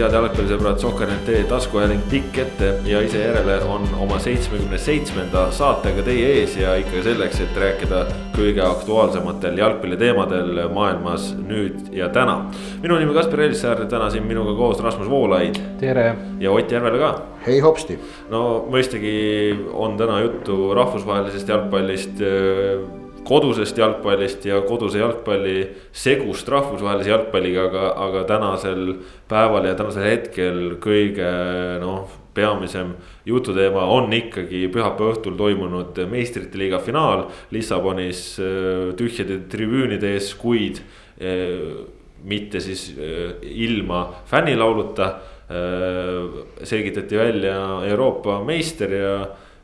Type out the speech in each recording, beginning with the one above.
head jalgpallisõbrad, Sokker.ee taskuhääling pikk ette ja ise järele on oma seitsmekümne seitsmenda saatega teie ees ja ikka selleks, et rääkida kõige aktuaalsematel jalgpalliteemadel maailmas nüüd ja täna. minu nimi Kaspar Elissaar, täna siin minuga koos Rasmus Voolaid. tere. ja Ott Järvela ka. hei hopsti. no mõistagi on täna juttu rahvusvahelisest jalgpallist kodusest jalgpallist ja koduse jalgpalli segust rahvusvahelise jalgpalliga, aga, aga tänasel päeval ja tänasel hetkel kõige noh, peamisem jututeema on ikkagi pühapäeva õhtul toimunud meistrite liiga finaal Lissabonis äh, tühjade tribüünide ees, kuid äh, mitte siis äh, ilma fännilauluta. selgitati välja Euroopa meister ja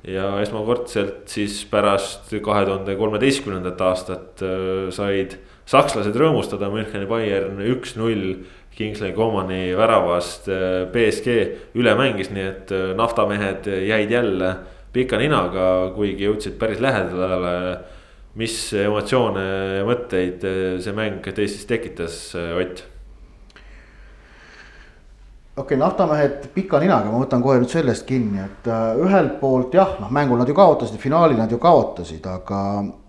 ja esmakordselt siis pärast kahe tuhande kolmeteistkümnendat aastat äh, said sakslased rõõmustada Müncheni Bayern üks-null. Kingsley Comani väravast BSG äh, üle mängis, nii et äh, naftamehed jäid jälle pika ninaga, kuigi jõudsid päris lähedale. mis emotsioone ja mõtteid see mäng teistis tekitas, Ott? Okei okay,, naftamehed pika ninaga, ma võtan kohe nüüd sellest kinni, et äh, ühelt poolt jah, noh mängul nad ju kaotasid, finaali nad ju kaotasid, aga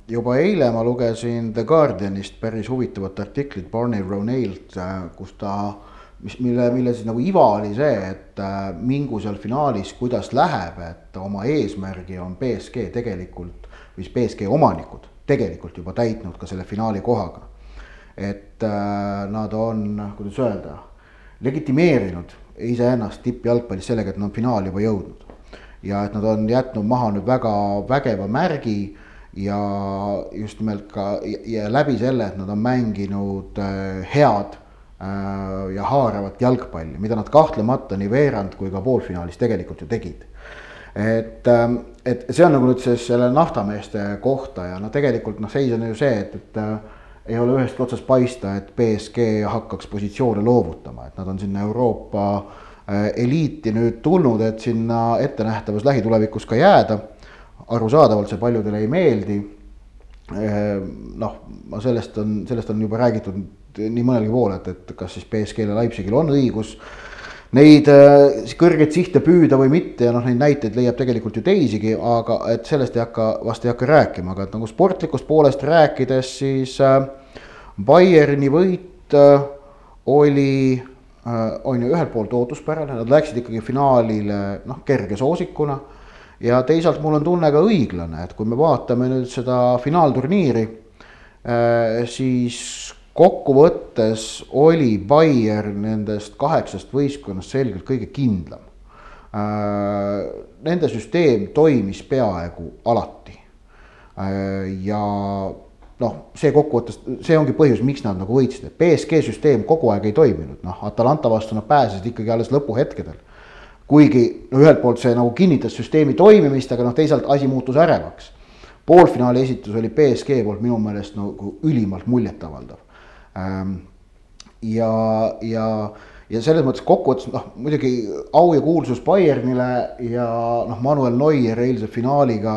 juba eile ma lugesin The Guardianist päris huvitavat artiklit Barney Ronailt, äh, kus ta, mis, mille, mille siis nagu iva oli see, et äh, mingu seal finaalis, kuidas läheb, et oma eesmärgi on BSG tegelikult, või siis BSG omanikud tegelikult juba täitnud ka selle finaali kohaga. et nad on, kuidas öelda legitimeerinud iseennast tippjalgpallis sellega, et nad on finaali juba jõudnud. ja et nad on jätnud maha nüüd väga vägeva märgi ja just nimelt ka ja läbi selle, et nad on mänginud äh, head äh, ja haaravat jalgpalli, mida nad kahtlemata nii veerand kui ka poolfinaalis tegelikult ju tegid. et, ähm, et see on nagu nüüd siis selle naftameeste kohta ja no tegelikult noh, seis on ju see, et, et äh, ei ole ühestki otsast paista, et BSG hakkaks positsioone loovutama, et nad on sinna Euroopa äh, eliiti nüüd tulnud, et sinna ettenähtavas lähitulevikus ka jääda. arusaadavalt see paljudele ei meeldi. Äh, noh, sellest on, sellest on juba räägitud nii mõnelgi pool, et, et kas siis BSG-l ja Leipzigil on õigus neid äh, kõrgeid sihte püüda või mitte ja noh, neid näiteid leiab tegelikult ju teisigi, aga et sellest ei hakka, vast ei hakka rääkima, aga et nagu sportlikust poolest rääkides, siis äh, Bayerni võit äh, oli on ju ühelt poolt ootuspärane, nad läksid ikkagi finaalile noh, kerge soosikuna. ja teisalt mul on tunne ka õiglane, et kui me vaatame nüüd seda finaalturniiri siis kokkuvõttes oli Bayern nendest kaheksast võistkonnast selgelt kõige kindlam. Äh, nende süsteem toimis peaaegu alati. Äh, ja noh, see kokkuvõttes, see ongi põhjus, miks nad nagu võitsid, et BSG süsteem kogu aeg ei toiminud, noh, Atalanta vastu nad pääsesid ikkagi alles lõpuhetkedel. kuigi no ühelt poolt see nagu kinnitas süsteemi toimimist, aga noh, teisalt asi muutus ärevaks. poolfinaali esitus oli BSG poolt minu meelest nagu ülimalt muljetavaldav ja, ja, ja selles mõttes kokkuvõttes noh, muidugi au ja kuulsus Bayernile ja noh, Manuel Neuer eilse finaaliga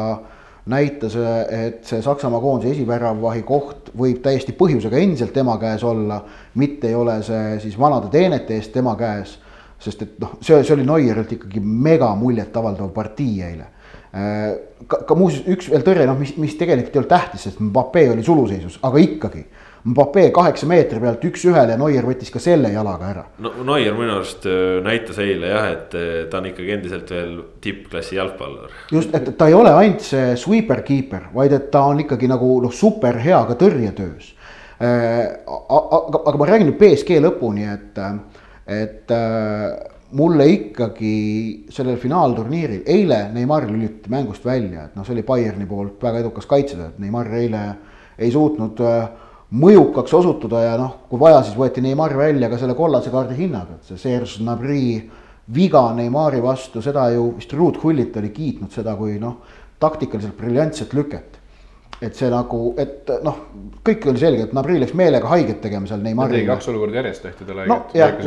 näitas, et see Saksamaa koondise esiväravahi koht võib täiesti põhjusega endiselt tema käes olla, mitte ei ole see siis vanade teenete eest tema käes, sest et noh, see, see oli Neuerilt ikkagi mega muljetavaldav partii eile. Äh, ka, ka muuseas üks veel tõrje, noh, mis, mis tegelikult ei olnud tähtis, sest Mbappe oli suluseisus, aga ikkagi Mbappe kaheksa meetri pealt üks-ühele ja Neuer võttis ka selle jalaga ära. no Neuer minu arust äh, näitas eile jah, et äh, ta on ikkagi endiselt veel tippklassi jalgpallur. just, et ta ei ole ainult see sweeper keeper, vaid et ta on ikkagi nagu noh, super hea ka tõrjetöös. Äh, aga, aga ma räägin nüüd BSG lõpuni, et, et mulle ikkagi sellel finaalturniiril, eile Neimar lülitati mängust välja, et noh, see oli Bayerni poolt väga edukas kaitsetöö, et Neimar eile ei suutnud äh, mõjukaks osutuda ja noh, kui vaja, siis võeti Neimar välja ka selle kollase kaardi hinnaga, et see Serge Gnabry viga Neimari vastu, seda ju vist Ruud Hullit oli kiitnud seda kui noh, taktikaliselt briljantset lüket. et see nagu, et noh, kõik oli selge, et Gnabry läks meelega haiget tegema seal Neimarile. tegi kaks olukorda järjest tehti talle no, haiget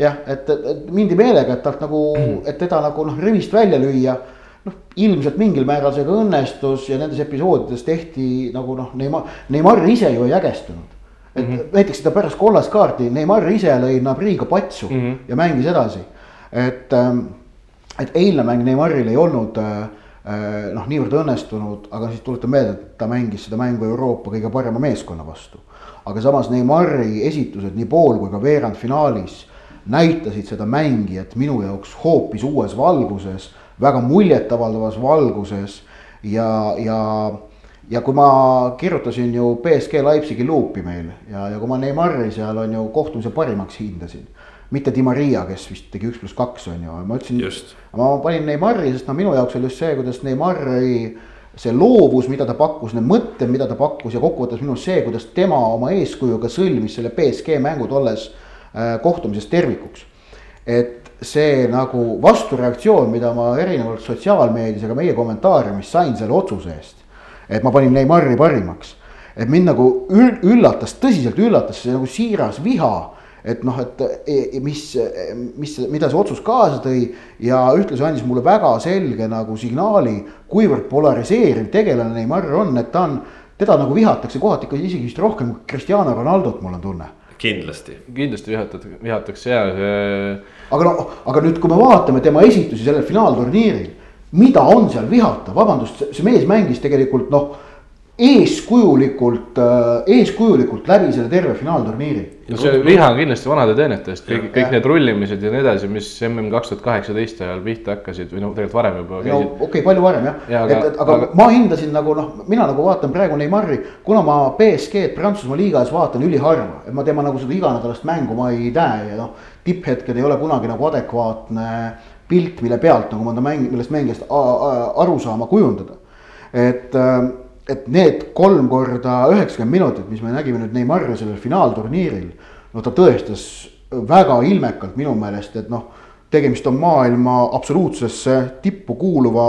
jah, et, et mindi meelega, et talt nagu, et teda nagu noh, rivist välja lüüa noh, ilmselt mingil määral see ka õnnestus ja nendes episoodides tehti nagu noh, Neimar, Neimar ise ju ei ägestunud. et mm -hmm. näiteks seda pärast kollast kaarti Neimar ise lõi Nabriga patsu mm -hmm. ja mängis edasi. et, ähm, et eilne mäng Neimaril ei olnud äh, noh, niivõrd õnnestunud, aga siis tuletan meelde, et ta mängis seda mängu Euroopa kõige parema meeskonna vastu. aga samas Neimari esitused nii pool kui ka veerandfinaalis näitasid seda mängijat minu jaoks hoopis uues valguses, väga muljetavaldavas valguses ja, ja ja kui ma kirjutasin ju BSG Leipzigi luupi meil ja, ja kui ma Neimari seal on ju kohtumise parimaks hindasin. mitte Di Maria, kes vist tegi üks pluss kaks on ju, ma ütlesin, ma panin Neimari, sest no minu jaoks oli just see, kuidas Neimari see loovus, mida ta pakkus, need mõtted, mida ta pakkus ja kokkuvõttes minu see, kuidas tema oma eeskujuga sõlmis selle BSG mängu tolles äh, kohtumises tervikuks. et see nagu vastureaktsioon, mida ma erinevalt sotsiaalmeedias ja ka meie kommentaariumis sain selle otsuse eest et ma panin Neimari parimaks. et mind nagu üllatas, tõsiselt üllatas see nagu siiras viha. et noh, et e, e, mis, mis, mida see otsus kaasa tõi ja ühtlasi andis mulle väga selge nagu signaali, kuivõrd polariseeriv tegelane Neimar on, et ta on, teda nagu vihatakse kohati ikka isegi vist rohkem kui Cristiano Ronaldot, mul on tunne kindlasti. kindlasti vihatakse, vihatakse ja see. aga no, aga nüüd, kui me vaatame tema esitusi sellel finaalturniiril mida on seal vihata, vabandust, see mees mängis tegelikult noh eeskujulikult, äh, eeskujulikult läbi selle terve finaalturniiri. no see viha on kindlasti vanade teenete eest, kõik, kõik need rullimised ja nii edasi, mis mm kaks tuhat kaheksateist ajal pihta hakkasid või noh, tegelikult varem juba käisid. no okei okay,, palju varem jah ja, et, et aga, aga ma hindasin nagu noh, mina nagu vaatan praegu Neimari, kuna ma BSG-d Prantsusmaa liigas vaatan üliharva, et ma tema nagu seda iganädalast mängu ma ei näe ja noh, tipphetked ei ole kunagi nagu adekvaatne pilt, mille pealt nagu mõnda mäng, millest mängijast aru saama kujundada. et, äh, et need kolm korda üheksakümmend minutit, mis me nägime nüüd Neymar'i sellel finaalturniiril, no ta tõestas väga ilmekalt minu meelest, et noh, tegemist on maailma absoluutsesse tippu kuuluva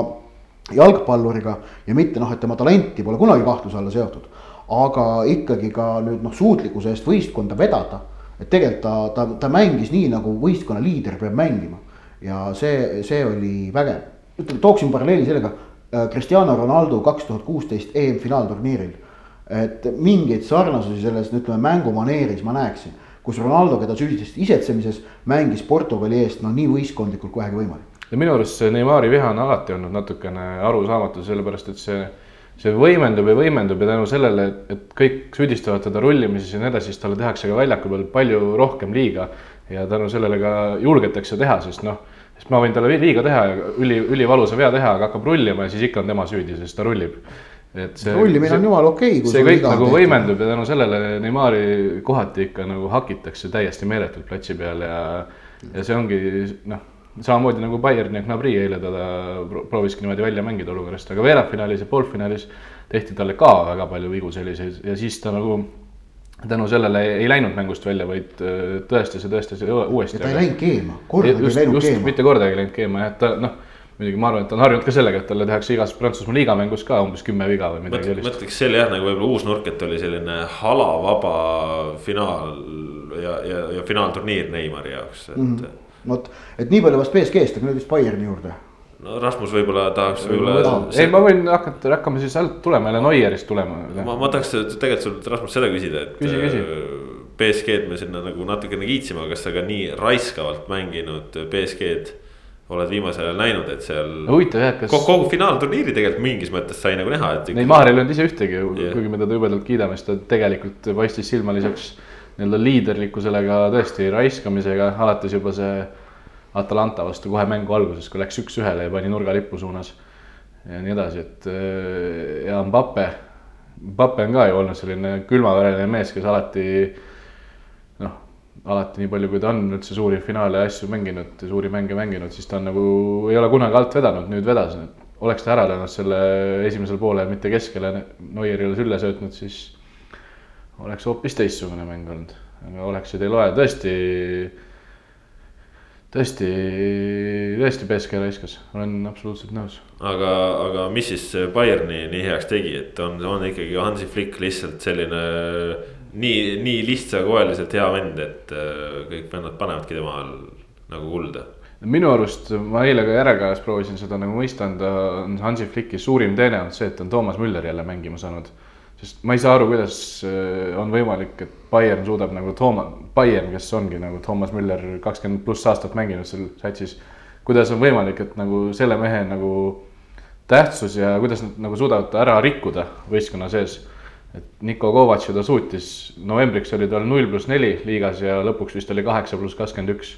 jalgpalluriga ja mitte noh, et tema talenti pole kunagi kahtluse alla seotud. aga ikkagi ka nüüd noh, suutlikkuse eest võistkonda vedada, et tegelikult ta, ta, ta mängis nii, nagu võistkonna liider peab mängima ja see, see oli vägev. ütleme, tooksin paralleeli sellega Cristiano Ronaldo kaks tuhat kuusteist EM-finaalturniiril. et mingeid sarnasusi selles, ütleme mängumaneeris ma näeksin, kus Ronaldo, keda süüdistasid isetsemises, mängis Portugali eest no nii võistkondlikult kui vähegi võimalik. ja minu arust see Neimari viha on alati olnud natukene arusaamatu, sellepärast et see see võimendub ja võimendub ja tänu sellele, et kõik süüdistavad teda rullimises ja nii edasi, siis talle tehakse ka väljaku peal palju rohkem liiga ja tänu sellele ka julgetakse teha, sest noh, sest ma võin talle liiga teha ja üli, ülivalusa vea teha, aga hakkab rullima ja siis ikka on tema süüdi, sest ta rullib. et see. rullimine on jumala okei okay,. see kõik nagu võimendub ja tänu sellele Neimari kohati ikka nagu hakitakse täiesti meeletult platsi peal ja, ja see ongi noh samamoodi nagu Bayern ja Gnabry eile teda prooviski niimoodi välja mängida olukorrast, aga veerandfinaalis ja poolfinaalis tehti talle ka väga palju vigu selliseid ja siis ta nagu tänu sellele ei läinud mängust välja, vaid äh, tõestas ja tõestas uuesti. ja ta ei läinud keema, kordagi ei läinud just, keema. mitte kordagi ei läinud keema jah, et ta noh, muidugi ma arvan, et ta on harjunud ka sellega, et talle tehakse igas Prantsusmaa liigamängus ka umbes kümme viga või midagi sellist. mõtleks selle jah, nagu võib-olla uus nurk, et oli selline halavaba finaal ja, ja, ja finaalturniir Neimari jaoks, et mm. -hmm vot, et nii palju vast BSG-st, aga nüüd vist Bayerni juurde. No Rasmus võib-olla tahaks võib-olla. ei, ma võin hakata, hakkame siis alt tulema jälle Noierist tulema. ma, ma tahaks tegelikult sult Rasmus seda küsida, et. küsi, küsi. Äh, BSG-d me sinna nagu natukene kiitsime, kas sa ka nii raiskavalt mänginud BSG-d oled viimasel ajal näinud, et seal. huvitav jah, kas. kogu finaalturniiri tegelikult mingis mõttes sai nagu näha, et. Neimar ei löönud ise ühtegi yeah., kuigi me teda jubedalt kiidame, siis ta tegelikult paistis silma lisaks nii-öelda liiderlikkusele ka tõesti raiskamisega, alates juba see Atalanta vastu kohe mängu alguses, kui läks üks-ühele ja pani nurgalipu suunas. ja nii edasi, et äh, ja Mbappe, Mbappe on ka ju olnud selline külmavereline mees, kes alati noh, alati nii palju, kui ta on üldse suuri finaale ja asju mänginud, suuri mänge mänginud, siis ta on nagu, ei ole kunagi alt vedanud, nüüd vedas. oleks ta ära löönud selle esimesel poolel, mitte keskele Neuerile sülle söötnud, siis oleks hoopis teistsugune mäng olnud. aga oleksid ei loe, tõesti tõesti, tõesti BSK raiskas, olen absoluutselt nõus. aga, aga mis siis Bayerni nii heaks tegi, et on, on ikkagi Hansi Flick lihtsalt selline nii, nii lihtsakoeliselt hea vend, et äh, kõik vennad panevadki tema all nagu kulda minu arust ma eile ka järelkaajas proovisin seda nagu mõista anda, on Hansi Flicki suurim teene olnud see, et on Toomas Müller jälle mängima saanud. Sest ma ei saa aru, kuidas äh, on võimalik, et Bayern suudab nagu Tooma, Bayern, kes ongi nagu Toomas Müller kakskümmend pluss aastat mänginud seal satsis. kuidas on võimalik, et nagu selle mehe nagu tähtsus ja kuidas nad nagu suudavad ära rikkuda võistkonna sees. et Niko Kovac ju ta suutis, novembriks oli tal null pluss neli liigas ja lõpuks vist oli kaheksa pluss kakskümmend üks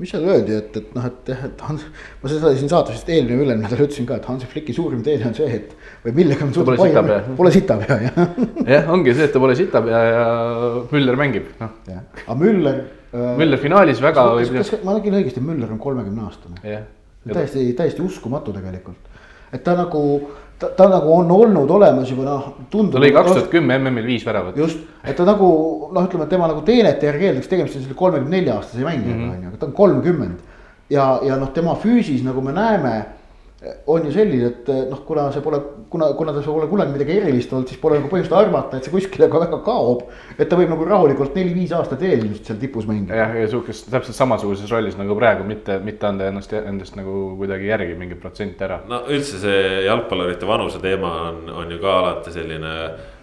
mis seal öeldi, et, et noh, et jah, et Hans, ma seda siin saates vist eelmine ülemine nädal ütlesin ka, et Hansi Flicki suurim teene on see, et või millega me suudame. Sitapea. Pole sitapea jah. jah, ongi see, et ta pole sitapea ja Müller mängib, noh. aga Müller äh,. Müller finaalis väga. kas ma nägin õigesti, Müller on kolmekümne aastane? täiesti, täiesti uskumatu tegelikult, et ta nagu ta, ta nagu on olnud olemas juba noh, tundub. ta lõi kaks tuhat kümme MM-il viis väravat. just, et ta nagu noh, ütleme, tema nagu teenete järgi eeldaks tegemist on selle kolmekümne nelja aastase mängijaga mhm. on ju, aga ta on kolmkümmend. ja, ja noh, tema füüsis, nagu me näeme on ju selline, et noh, kuna see pole, kuna, kuna ta pole kunagi midagi erilist olnud, siis pole nagu põhjust arvata, et see kuskile ka väga kaob. et ta võib nagu rahulikult neli-viis aastat eelmist seal tipus mängida. jah, ja sihukest täpselt samasuguses rollis nagu praegu, mitte, mitte anda ennast, endast nagu kuidagi järgi mingi protsent ära. no üldse see jalgpallurite vanuse teema on, on ju ka alati selline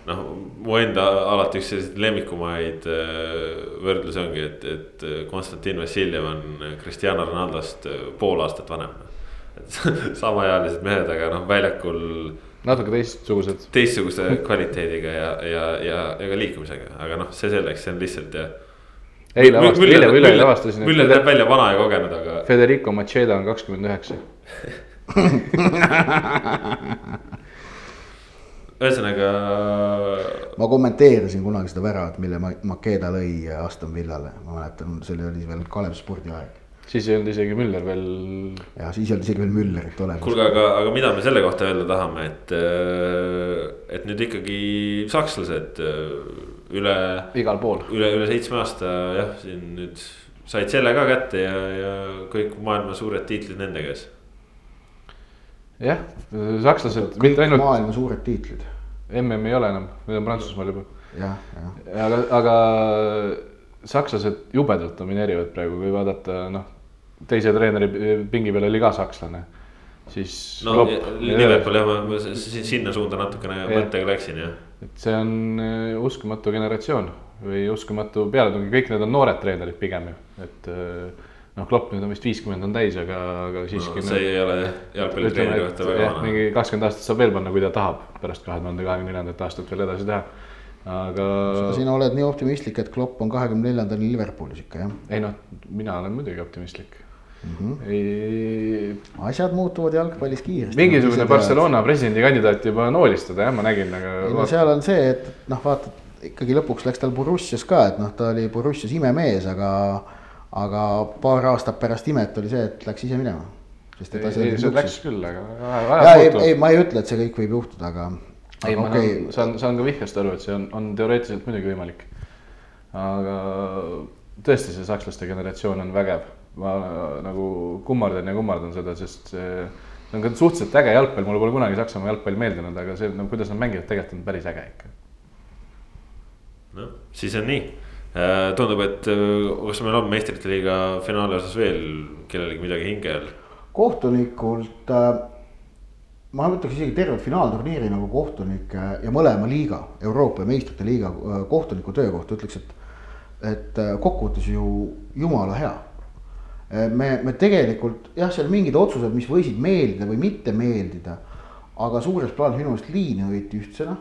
noh, mu enda alati üks selliseid lemmikumaid äh, võrdlusi ongi, et, et Konstantin Vassiljev on Cristiano Ronaldost pool aastat vanem samaealised mehed, aga noh, väljakul. natuke teistsugused. teistsuguse kvaliteediga ja, ja, ja, ja ka liikumisega, aga noh, see selleks, see on lihtsalt jah. eile avastasin, eile või üleeile avastasin. Müller näeb välja vana ja kogenud, aga. Federico Macheda on kakskümmend üheksa. ühesõnaga. ma kommenteerisin kunagi seda väravat, mille Makeda lõi Aston Villale, ma mäletan, see oli veel Kalev spordi aeg siis ei olnud isegi Müller veel. ja siis ei olnud isegi veel Müllerit olemas. kuulge, aga, aga mida me selle kohta öelda tahame, et, äh, et nüüd ikkagi sakslased äh, üle. igal pool. üle, üle seitsme aasta jah, siin nüüd said selle ka kätte ja, ja kõik maailma suured tiitlid nende käes. jah, sakslased. ainult... maailma suured tiitlid. MM ei ole enam, need on Prantsusmaal juba. jah, jah. aga, aga sakslased jubedalt domineerivad praegu, kui vaadata noh teise treeneri pingi peal oli ka sakslane, siis. no Liverpool jah, ma sinna suunda natukene mõttega läksin jah. et see on äh, uskumatu generatsioon või uskumatu pealetung, kõik need on noored treenerid pigem ju, et äh, noh, Klopp nüüd on vist viiskümmend on täis, aga, aga siiski no,. see ei ole jalgpallitreeneri kohta väga vana. mingi kakskümmend aastat saab veel panna, kui ta tahab pärast kahe tuhande kahekümne neljandat aastat veel edasi teha aga. sina oled nii optimistlik, et Klopp on kahekümne neljandal Liverpoolis ikka jah? ei noh, mina olen muidugi optimistlik mm. -hmm. ei. asjad muutuvad jalgpallis kiiresti. mingisugune Barcelona presidendikandidaat juba noolistada jah, ma nägin, aga. ei no seal on see, et noh, vaata ikkagi lõpuks läks tal Borussias ka, et noh, ta oli Borussias imemees, aga, aga paar aastat pärast imet oli see, et läks ise minema. sest et asjad. ei, see läks küll, aga. ja ei, ei, ma ei ütle, et see kõik võib juhtuda, aga. ei, ma okay. saan, saan ka vihjest aru, et see on, on teoreetiliselt muidugi võimalik. aga tõesti, see sakslaste generatsioon on vägev ma nagu kummardan ja kummardan seda, sest see, on ka suhteliselt äge jalgpall, mulle pole kunagi Saksamaa jalgpall meeldinud, aga see nagu, kuidas nad mängivad, tegelikult on päris äge ikka. noh, siis on nii. Äh, tundub, et äh, kas meil on meistrite liiga finaali osas veel kellelgi midagi hinge all? kohtunikult äh, ma ütleks isegi tervet finaalturniiri nagu kohtunik ja mõlema liiga, Euroopa ja meistrite liiga kohtuniku töökohta ütleks, et. et kokkuvõttes ju jumala hea Äh, me, me tegelikult jah, seal mingid otsused, mis võisid meeldida või mitte meeldida. aga suures plaanis minu meelest liine hoiti ühtsena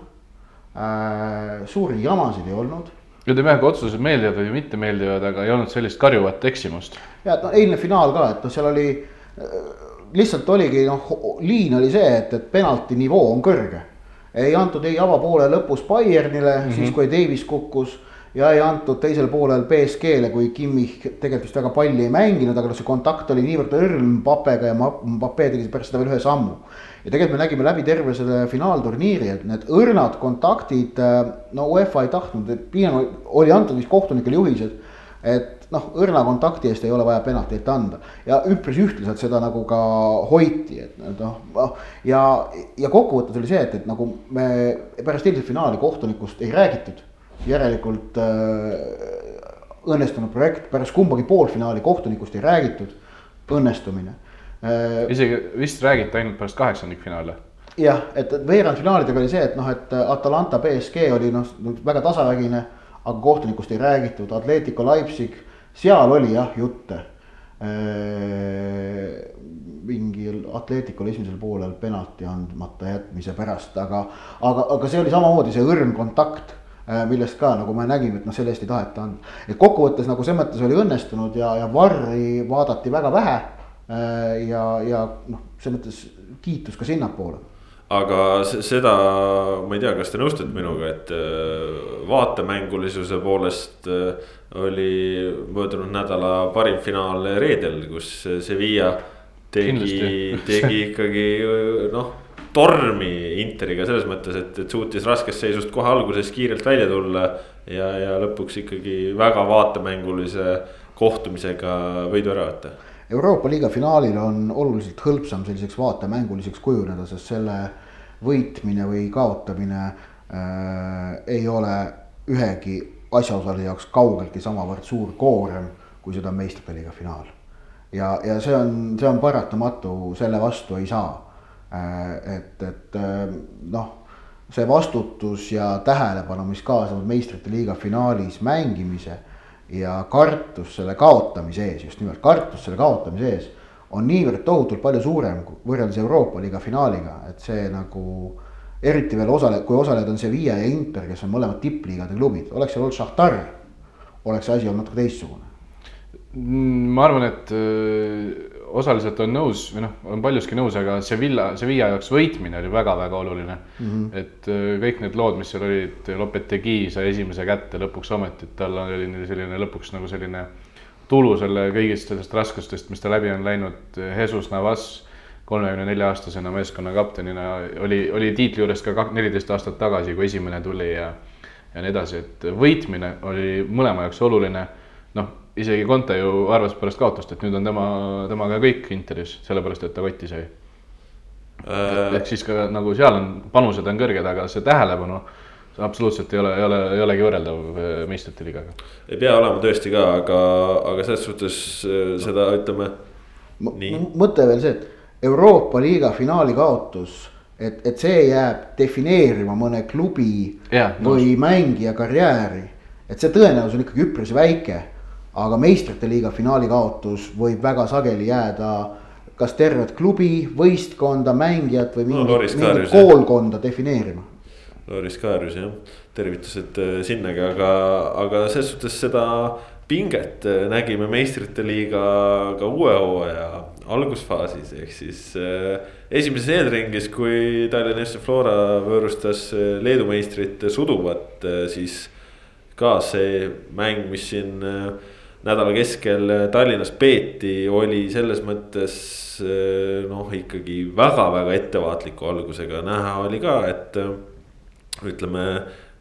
äh,. suuri jamasid ei olnud. ütleme jah, kui otsused meeldivad või mitte meeldivad, aga ei olnud sellist karjuvat eksimust. ja no eilne finaal ka, et noh, seal oli äh, lihtsalt oligi noh, liin oli see, et, et penalti nivoo on kõrge. ei antud ei avapoole lõpus Bayernile mm, -hmm. siis kui Davis kukkus ja ei antud teisel poolel BSG-le, kui Kimmich tegelikult vist väga palli ei mänginud, aga noh, see kontakt oli niivõrd õrn Mbappega ja Mbappe tegi pärast seda veel ühe sammu. ja tegelikult me nägime läbi terve selle finaalturniiri, et need õrnad kontaktid, äh, no UEFA ei tahtnud, pigem oli antud vist kohtunikele juhised. et noh, õrna kontakti eest ei ole vaja penaltit anda ja üpris ühtlaselt seda nagu ka hoiti, et noh, noh. ja, ja kokkuvõttes oli see, et, et nagu me pärast eilset finaali kohtunikust ei räägitud järelikult äh, õnnestunud projekt, pärast kumbagi poolfinaali kohtunikust ei räägitud, õnnestumine äh,. isegi vist räägiti ainult pärast kaheksandikfinaale. jah, et veerandfinaalidega oli see, et noh, et Atalanta BSG oli noh, väga tasavägine, aga kohtunikust ei räägitud, Atletico Leipzig, seal oli jah jutte mingil Atleticul esimesel poolel penalti andmata jätmise pärast, aga, aga, aga see oli samamoodi see õrn kontakt millest ka nagu me nägime, et noh, selle eest ei taheta anda. et kokkuvõttes nagu selles mõttes oli õnnestunud ja, ja Varri vaadati väga vähe. ja, ja noh, selles mõttes kiitus ka sinnapoole aga seda, ma ei tea, kas te nõustute minuga, et vaatemängulisuse poolest oli möödunud nädala parim finaal reedel, kus Sevilla tegi, tegi ikkagi noh, tormi Interiga selles mõttes, et, et suutis raskest seisust kohe alguses kiirelt välja tulla. ja, ja lõpuks ikkagi väga vaatemängulise kohtumisega võidu ära võtta. Euroopa liiga finaalil on oluliselt hõlpsam selliseks vaatemänguliseks kujuneda, sest selle võitmine või kaotamine äh, ei ole ühegi asjaosaleja jaoks kaugeltki samavõrd suur koorem, kui seda on meistrite liiga finaal. ja, ja see on, see on paratamatu, selle vastu ei saa. Äh, et, et äh, noh, see vastutus ja tähelepanu, mis kaasnevad meistrite liiga finaalis mängimise ja kartus selle kaotamise ees, just nimelt kartus selle kaotamise ees on niivõrd tohutult palju suurem võrreldes Euroopa liiga finaaliga, et see nagu eriti veel osale-, kui osalejad on Sevilla ja Inter, kes on mõlemad tippliigade klubid, oleks seal olnud Šahtar, oleks see asi olnud natuke teistsugune. Mm, ma arvan, et öö, osaliselt on nõus või noh, on paljuski nõus, aga Sevilla, Sevilla jaoks võitmine oli väga-väga oluline mm. -hmm. et öö, kõik need lood, mis seal olid, Lopetegi sai esimese kätte lõpuks ometi, et tal oli selline lõpuks nagu selline tulu selle kõigist sellest raskustest, mis ta läbi on läinud, Jesus Navas kolmekümne nelja aastasena meeskonna kaptenina oli, oli tiitli juures ka neliteist aastat tagasi, kui esimene tuli ja ja nii edasi, et võitmine oli mõlema jaoks oluline. noh, isegi Conte ju arvas pärast kaotust, et nüüd on tema, temaga kõik Interis, sellepärast et ta kotti sai äh.... ehk siis ka nagu seal on, panused on kõrged, aga see tähelepanu absoluutselt ei ole, ei ole, ei olegi võrreldav meistrite liigaga. ei pea olema tõesti ka, aga, aga selles suhtes äh, seda ütleme. mõte veel see, et Euroopa liiga finaali kaotus, et, et see jääb defineerima mõne klubi ja, või mängija karjääri. et see tõenäosus on ikkagi üpris väike, aga meistrite liiga finaali kaotus võib väga sageli jääda kas tervet klubi, võistkonda, mängijat või mingit, no, mingit koolkonda defineerima. Loris Kaarus jah, tervitused äh, sinnagi, aga, aga selles suhtes seda pinget äh, nägime meistrite liiga ka uue hooaja algusfaasis, ehk siis äh, esimeses eelringis, kui Tallinna FC Flora võõrustas Leedu meistrit Suduvat äh,, siis ka see mäng, mis siin äh, nädala keskel äh, Tallinnas peeti, oli selles mõttes äh, noh, ikkagi väga-väga ettevaatliku algusega, näha oli ka, et ütleme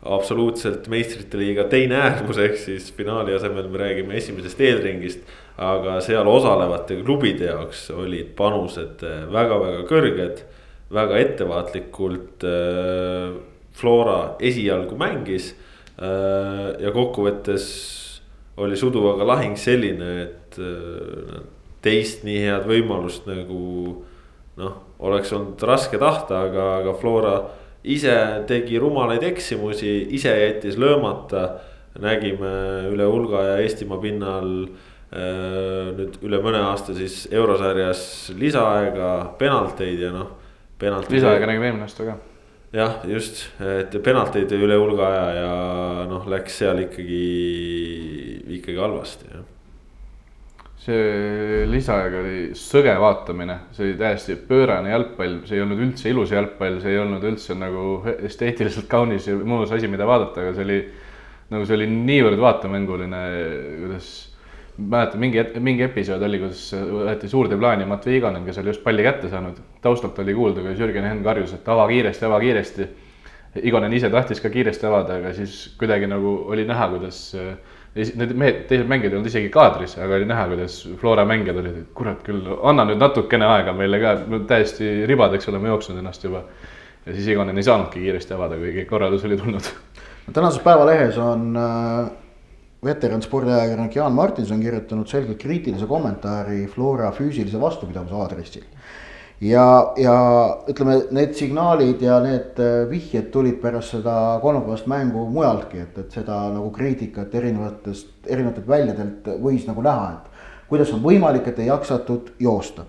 absoluutselt meistrite liiga teine äärmus, ehk siis finaali asemel me räägime esimesest eelringist. aga seal osalevate klubide jaoks olid panused väga-väga kõrged, väga ettevaatlikult äh,. Flora esialgu mängis äh, ja kokkuvõttes oli Suduvaga lahing selline, et äh, teist nii head võimalust nagu noh, oleks olnud raske tahta, aga, aga Flora ise tegi rumalaid eksimusi, ise jättis löömata. nägime üle hulga ja Eestimaa pinnal äh, nüüd üle mõne aasta siis eurosarjas lisaaega, penalteid ja noh. lisaaega nägime eelmine aasta ka jah, just, et penalteid üle hulga aja ja noh, läks seal ikkagi, ikkagi halvasti jah see lisaaeg oli sõge vaatamine, see oli täiesti pöörane jalgpall, see ei olnud üldse ilus jalgpall, see ei olnud üldse nagu esteetiliselt kaunis ja mõnus asi, mida vaadata, aga see oli nagu see oli niivõrd vaatemänguline, kuidas mäletan, mingi, mingi episood oli, kus võeti suurde plaani Matvei Igonen, kes oli just palli kätte saanud. taustalt oli kuulda, kuidas Jürgen Henn karjus, et ava kiiresti, ava kiiresti. Igonen ise tahtis ka kiiresti avada, aga siis kuidagi nagu oli näha, kuidas äh, Need mehed, teised mängijad ei olnud isegi kaadris, aga oli näha, kuidas Flora mängijad olid, et kurat küll, anna nüüd natukene aega meile ka, täiesti ribadeks oleme jooksnud ennast juba. ja siis Igonen ei saanudki kiiresti avada, kuigi korraldus oli tulnud. tänases Päevalehes on äh, veteran spordiajakirjanik Jaan Martinson kirjutanud selgelt kriitilise kommentaari Flora füüsilise vastupidavuse aadressil. Ja, ja ütleme, need signaalid ja need äh, vihjed tulid pärast seda kolmapäevast mängu mujaltki, et, et seda nagu kriitikat erinevatest, erinevatelt väljadelt võis nagu näha, et kuidas on võimalik, et ei jaksatud joosta.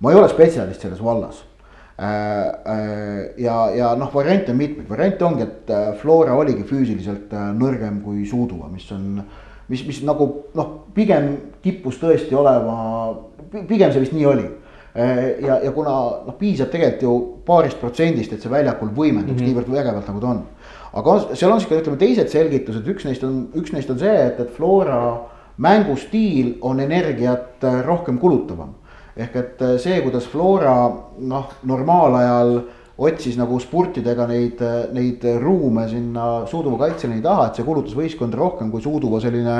ma ei ole spetsialist selles vallas. Äh, äh, ja, ja noh, variante on mitmeid, variante ongi, et Flora oligi füüsiliselt nõrgem kui Suuduva, mis on, mis, mis nagu noh, pigem kippus tõesti olema, pigem see vist nii oli ja, ja kuna noh, piisab tegelikult ju paarist protsendist, et see väljakul võimenduks mm -hmm. niivõrd vägevalt, nagu ta on. aga seal on sihuke, ütleme teised selgitused, üks neist on, üks neist on see, et, et Flora mängustiil on energiat äh, rohkem kulutavam. ehk et äh, see, kuidas Flora noh, normaalajal otsis nagu spurtidega neid, neid ruume sinna suuduva kaitseliini taha, et see kulutas võistkonda rohkem kui suuduva selline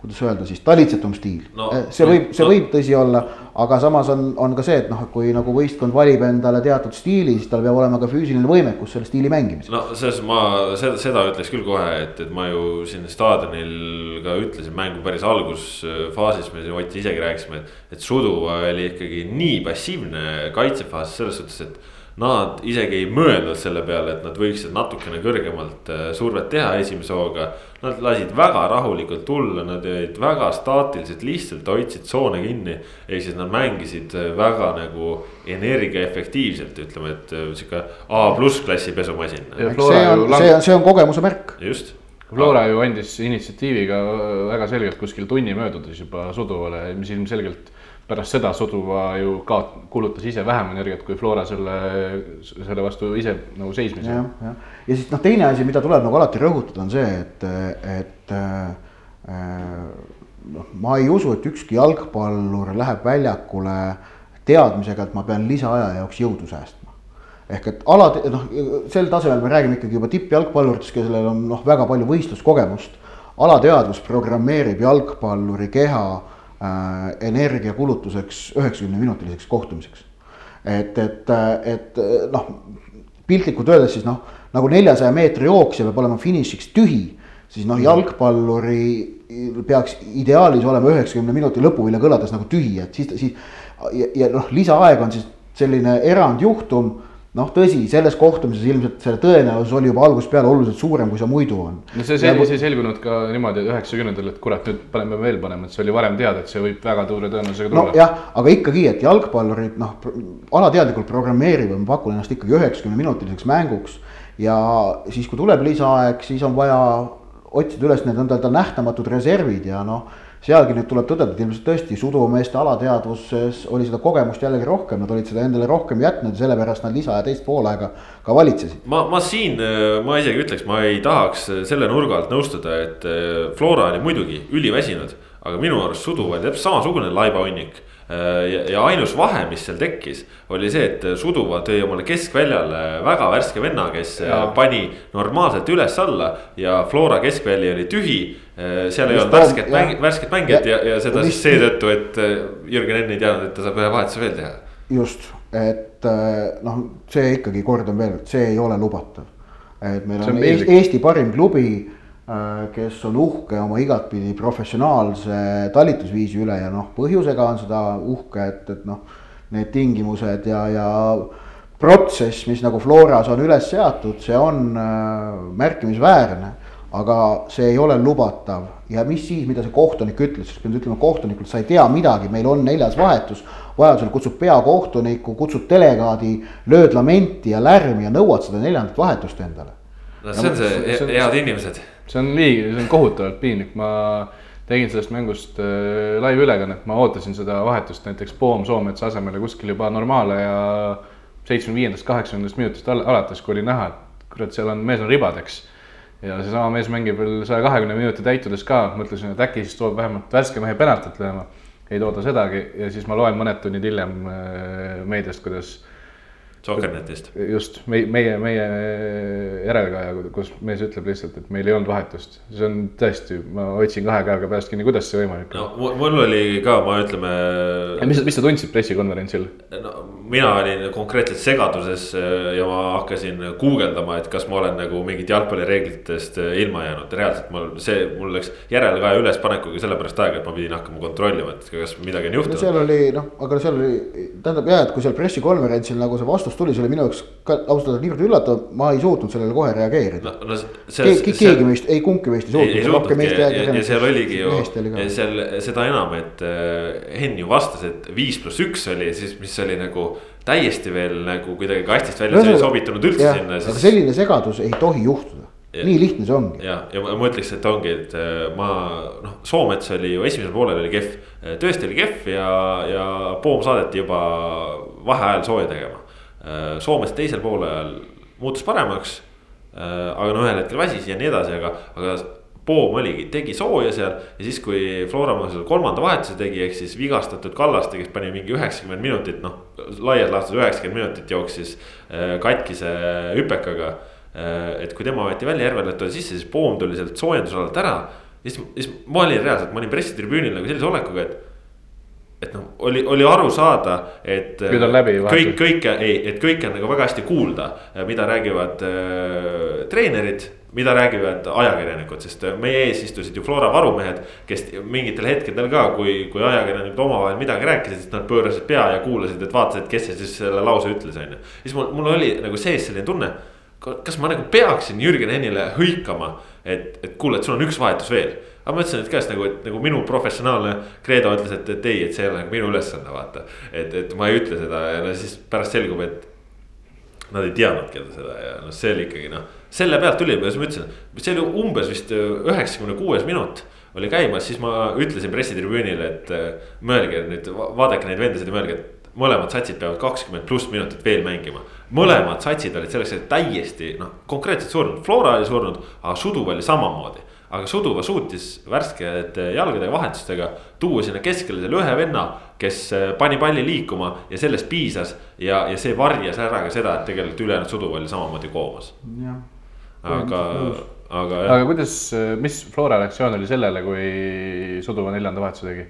kuidas öelda siis, talitsetum stiil no,. Eh, see võib, see no. võib tõsi olla, aga samas on, on ka see, et noh, kui nagu võistkond valib endale teatud stiili, siis tal peab olema ka füüsiline võimekus selle stiili mängimiseks. no selles ma seda, seda ütleks küll kohe, et, et ma ju siin staadionil ka ütlesin mängu päris algusfaasis, me siin Ott isegi rääkisime, et, et Suduva oli ikkagi nii passiivne kaitsefaasis selles suhtes, et Nad isegi ei mõelnud selle peale, et nad võiksid natukene kõrgemalt äh, survet teha esimese hooga. Nad lasid väga rahulikult tulla, nad olid väga staatiliselt, lihtsalt hoidsid tsoone kinni. ehk siis nad mängisid äh, väga nagu energiaefektiivselt, ütleme, et äh, sihuke A pluss klassi pesumasin. see on, see on, see on kogemuse märk. just Flora ju andis initsiatiiviga väga selgelt kuskil tunni möödudes juba Suduvale, mis ilmselgelt pärast seda Soduva ju ka kulutas ise vähem energiat kui Flora selle, selle vastu ise nagu seismise. jah, jah, ja siis noh, teine asi, mida tuleb nagu alati rõhutada, on see, et, et äh, noh, ma ei usu, et ükski jalgpallur läheb väljakule teadmisega, et ma pean lisaaja jaoks jõudu säästma. ehk et alati noh, sel tasemel me räägime ikkagi juba tippjalgpalluritest, kellel on noh, väga palju võistluskogemust. alateadvus programmeerib jalgpalluri keha Äh, energiakulutuseks üheksakümne minutiliseks kohtumiseks. et, et, et noh, piltlikult öeldes siis noh, nagu neljasaja meetri jooksja peab olema finišiks tühi, siis noh, jalgpalluri peaks ideaalis olema üheksakümne minuti lõpuvälja kõlades nagu tühi, et siis, siis ja, ja noh, lisaaeg on siis selline erandjuhtum noh, tõsi, selles kohtumises ilmselt selle tõenäosus oli juba algusest peale oluliselt suurem, kui see muidu on. no see selgus, ei selgunud ka niimoodi üheksakümnendatel, et kurat, nüüd paneme veel panema, et see oli varem teada, et see võib väga suure tõenäosusega tulla. nojah, aga ikkagi, et jalgpallurid noh, alateadlikult programmeerivad, ma pakun ennast ikkagi üheksakümne minutiliseks mänguks. ja siis, kui tuleb lisaaeg, siis on vaja otsida üles need nõnda-öelda nähtamatud reservid ja noh sealgi nüüd tuleb tõdeda, et ilmselt tõesti sudumeeste alateadvuses oli seda kogemust jällegi rohkem, nad olid seda endale rohkem jätnud ja sellepärast nad lisa ja teist poolaega ka valitsesid. ma, ma siin, ma isegi ütleks, ma ei tahaks selle nurga alt nõustuda, et eh, Flora oli muidugi üliväsinud, aga minu arust Sudu oli täpselt samasugune laibahunnik Äh, ja, ja ainus vahe, mis seal tekkis, oli see, et Suduva tõi omale keskväljale väga värske venna, kes äh, ja. pani normaalselt üles-alla ja Flora keskväli oli tühi. Äh, seal ei olnud värsket mäng, värsket mängijat ja, ja, seda siis seetõttu, et Jürgen Enn ei teadnud, et ta saab ühe vahetuse veel teha. just, et noh, see ikkagi kordan veel, et see ei ole lubatav. et meil on, on Eesti parim klubi Äh, kes on uhke oma igatpidi professionaalse talitusviisi üle ja noh, põhjusega on seda uhke, et, et noh, need tingimused ja, ja protsess, mis nagu Floras on üles seatud, see on äh, märkimisväärne. Aga see ei ole lubatav ja mis siis, mida see kohtunik ütles, siis pean ütlema kohtunikult, sa ei tea midagi, meil on neljas vahetus. vajadusel kutsud peakohtuniku, kutsud delegaadi, lööd lamenti ja lärmi ja nõuad seda neljandat vahetust endale. no see on see, see, head inimesed see on liiga, see on kohutavalt piinlik, ma tegin sellest mängust äh, laivülekannet, ma ootasin seda vahetust näiteks Poom Soometsa asemele kuskil juba normaale ja seitsmekümne viiendast, kaheksakümnendast minutist al alates, kui oli näha, et kurat, seal on, mees on ribadeks. Ja seesama mees mängib veel saja kahekümne minuti täitudes ka, mõtlesin, et äkki siis toob vähemalt värske mehe penaltit lööma. ei tooda sedagi ja siis ma loen mõned tunnid hiljem äh, meediast, kuidas Sokkernetist. just, meie, meie, meie järelkaja, kus mees ütleb lihtsalt, et meil ei olnud vahetust. see on tõesti, ma hoidsin kahe käega peast kinni, kuidas see võimalik on? no mul oli ka, ma ütleme. mis, mis sa tundsid pressikonverentsil? no mina olin konkreetselt segaduses äh, ja ma hakkasin guugeldama, et kas ma olen nagu mingit jalgpallireeglitest äh, ilma jäänud. reaalselt mul see, mul läks järelkaja ülespanekuga sellepärast aega, et ma pidin hakkama kontrollima, et kas midagi on juhtunud no. seal oli noh, aga seal oli, tähendab jah, et kui seal pressikonverentsil nagu see vastus tuli, see oli minu jaoks ka ausalt öelda niivõrd üllatav, ma ei suutnud sellele kohe reageerida no,. No, Ke, keegi meist, ei kumbki meist ei suutnud. ei suutnudki ja, ja, ja seal oligi ju, seal seda enam, et äh, Henn ju vastas, et viis pluss üks oli siis, mis oli nagu täiesti veel nagu kuidagi kastist välja, see ei sobitunud üldse ja, sinna siis.... aga selline segadus ei tohi juhtuda, nii lihtne see ongi. ja, ja ma ütleks, et ongi, et äh, ma noh, Soomets oli ju esimesel poolel oli kehv, äh, tõesti oli kehv ja, ja Poom saadeti juba vaheajal sooja tegema. Äh, Soomes teisel poolel muutus paremaks. aga no ühel hetkel väsis ja nii edasi, aga, aga Poom oligi, tegi sooja seal ja siis, kui Flora seal kolmanda vahetuse tegi, ehk siis vigastatud Kallaste, kes pani mingi üheksakümmend minutit, noh. laias laastus üheksakümmend minutit jooksis äh, katkise hüpekaga. Äh, et kui tema võeti välja, Järvel tuli sisse, siis Poom tuli sealt soojendusalalt ära. siis, siis ma olin reaalselt, ma olin pressitribüünil nagu sellise olekuga, et et noh, oli, oli aru saada, et. kõik, kõike, ei, et kõike on nagu väga hästi kuulda, mida räägivad äh, treenerid mida räägivad ajakirjanikud, sest meie ees istusid ju Flora varumehed, kes mingitel hetkedel ka, kui, kui ajakirjanikud omavahel midagi rääkisid, siis nad pöörasid pea ja kuulasid, et vaatasid, kes see siis selle lause ütles, on ju. siis mul, mul oli nagu sees selline tunne, kas ma nagu peaksin Jürgen Hennile hõikama, et, et kuule, et sul on üks vahetus veel aga ma ütlesin, et käest nagu, et nagu minu professionaalne kreedo ütles, et, et ei, et see ei ole nagu minu ülesanne, vaata. et, et ma ei ütle seda ja no siis pärast selgub, et nad ei teadnudki seda ja noh, see oli ikkagi noh selle pealt tuli, kuidas ma ütlesin, see oli umbes vist äh, üheksakümne kuues minut oli käimas, siis ma ütlesin pressitribüünile, et äh, mõelge nüüd, vaadake neid vendasid ja mõelge, et mõlemad satsid peavad kakskümmend pluss minutit veel mängima. mõlemad satsid olid selleks täiesti noh, konkreetselt surnud, Flora oli surnud, aga Suduv oli samamoodi aga Suduva suutis värskete jalgadega vahetustega tuua sinna keskele selle ühe venna, kes äh, pani palli liikuma ja sellest piisas. ja, ja see varjas ära ka seda, et tegelikult ülejäänud Suduva oli samamoodi koomas. aga, aga. aga kuidas, mis Flora reaktsioon oli sellele, kui Suduva neljanda vahetuse tegi?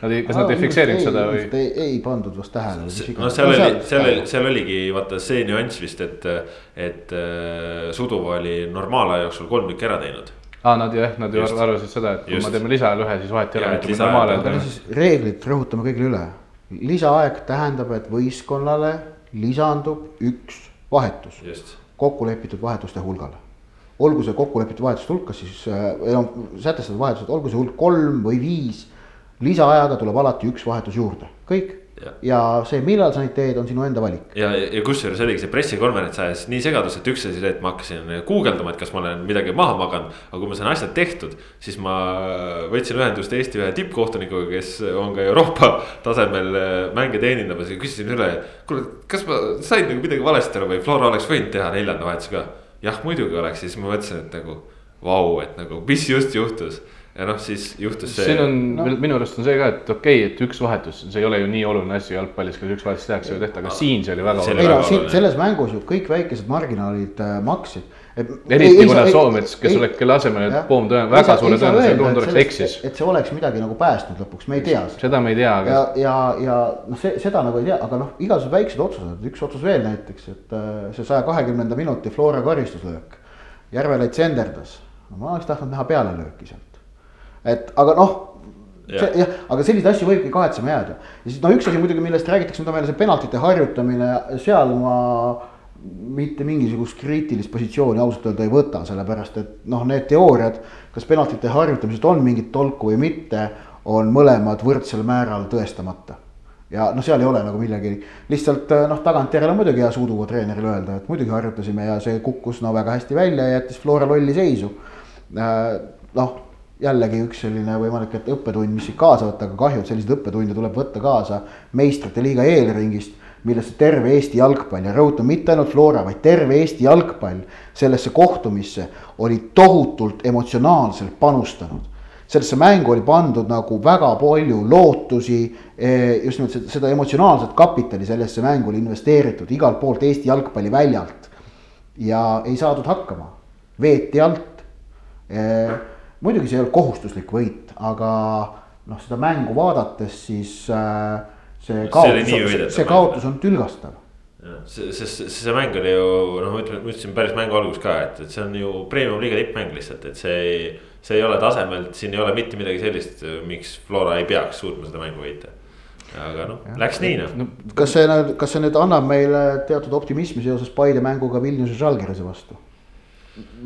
Nad ei, kas nad ei fikseerinud seda või? ei, ei pandud vast tähele. no seal oli, seal oli, seal oligi vaata see nüanss vist, et, et äh, Suduva oli normaalaja jooksul kolm tükki ära teinud aa, nad jah, nad ju arvasid seda, et kui just. me teeme lisaajal ühe, siis vahet ei ole, mitte kui normaalajal teeme. reeglit rõhutame kõigile üle. lisaaeg tähendab, et võistkonnale lisandub üks vahetus. kokku lepitud vahetuste hulgale. olgu see kokku lepitud vahetuste hulk, kas siis äh,, sätestatud vahetused, olgu see hulk kolm või viis. lisaajaga tuleb alati üks vahetus juurde, kõik ja, ja see, millal sa neid teed, on sinu enda valik. ja, ja kusjuures oligi see pressikonverents ajas nii segadust, et üks asi see, et ma hakkasin guugeldama, et kas ma olen midagi maha maganud. aga kui ma sain asjad tehtud, siis ma võtsin ühendust Eesti ühe tippkohtunikuga, kes on ka Euroopa tasemel äh, mänge teenindamas ja küsisin üle. kuule, kas ma sain nagu midagi valesti aru või Flora oleks võinud teha neljanda vahetuse ka? jah, muidugi oleks, siis ma mõtlesin, et nagu vau, et nagu mis just juhtus ja noh, siis juhtus see. siin on no. minu arust on see ka, et okei okay,, et üks vahetus, see ei ole ju nii oluline asi jalgpallis, kas üks vahetus tehakse või ei tehta, aga siin see oli väga oluline. ei no siin selles mängus ju kõik väikesed marginaalid äh, maksid. eriti kuna Soomets, kes oleks, kelle asemel, et Poom tõenäoliselt väga suure tõenäosusega tundub oleks eksis. et see oleks midagi nagu päästnud lõpuks, me ei tea. seda me ei tea, aga. ja, ja, ja noh, see, seda nagu ei tea, aga noh, igasugused väiksed otsused, üks otsus veel näiteks, et äh, see saja kahekümnenda minuti Flora karistuslöök. Järvelaid senderdas, no ma oleks tahtnud näha pealelööki sealt et aga noh jah ja,, aga selliseid asju võibki kahetsema jääda. ja siis no üks asi muidugi, millest räägitakse, on veel see penaltite harjutamine, seal ma mitte mingisugust kriitilist positsiooni ausalt öelda ei võta, sellepärast et noh, need teooriad, kas penaltite harjutamisest on mingit tolku või mitte, on mõlemad võrdsel määral tõestamata. ja noh, seal ei ole nagu millegi, lihtsalt noh, tagantjärele on muidugi hea suuduva treeneril öelda, et muidugi harjutasime ja see kukkus no väga hästi välja ja jättis Flora lolli seisu. Äh, noh jällegi üks selline võimalik, et õppetund, mis siit kaasa võtta, aga kahju, et selliseid õppetunde tuleb võtta kaasa meistrite liiga eelringist, millesse terve Eesti jalgpall ja rõhutan, mitte ainult Flora, vaid terve Eesti jalgpall sellesse kohtumisse oli tohutult emotsionaalselt panustanud. sellesse mängu oli pandud nagu väga palju lootusi, eh, just nimelt seda emotsionaalset kapitali sellesse mängu oli investeeritud igalt poolt Eesti jalgpalliväljalt. ja ei saadud hakkama, veeti alt eh, muidugi see ei olnud kohustuslik võit, aga noh, seda mängu vaadates siis äh, see kaotus, see kaotus on tülgastav see, sest see, see mäng oli ju noh, ütlen, ma ütlesin päris mängu alguses ka, et, et see on ju premium liiga tippmäng lihtsalt, et see ei. see ei ole tasemelt, siin ei ole mitte midagi sellist, miks Flora ei peaks suutma seda mängu võita. aga noh, läks nii noh no,. kas see, kas see nüüd annab meile teatud optimismi seoses Paide mänguga Vilniuse Žalgirise vastu?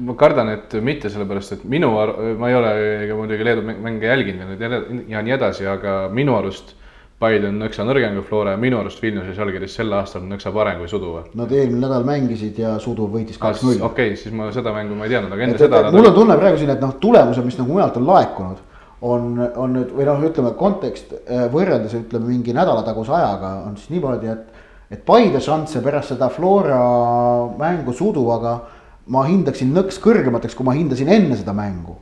Ma kardan, et mitte sellepärast, et minu, ma ei ole ega muidugi Leedu mänge jälginud ja nii edasi, aga minu arust Paide on nõksa nõrgem kui Flora ja minu arust Vilnius ja Žalgiris sel aastal on nõksa parem kui Sudu või? Nad eelmine nädal mängisid ja Sudu võitis kaks-null. okei okay,, siis ma seda mängu ma ei teadnud, aga enne et, seda. mul on tunne praegu siin, et noh, tulemused, mis nagu mujalt on laekunud, on, on nüüd või noh, ütleme kontekst äh, võrreldes ütleme mingi nädalataguse ajaga on siis niimoodi, et. et Paide šansse pärast seda Flora mängu Suduvaga ma hindaksin nõks kõrgemateks, kui ma hindasin enne seda mängu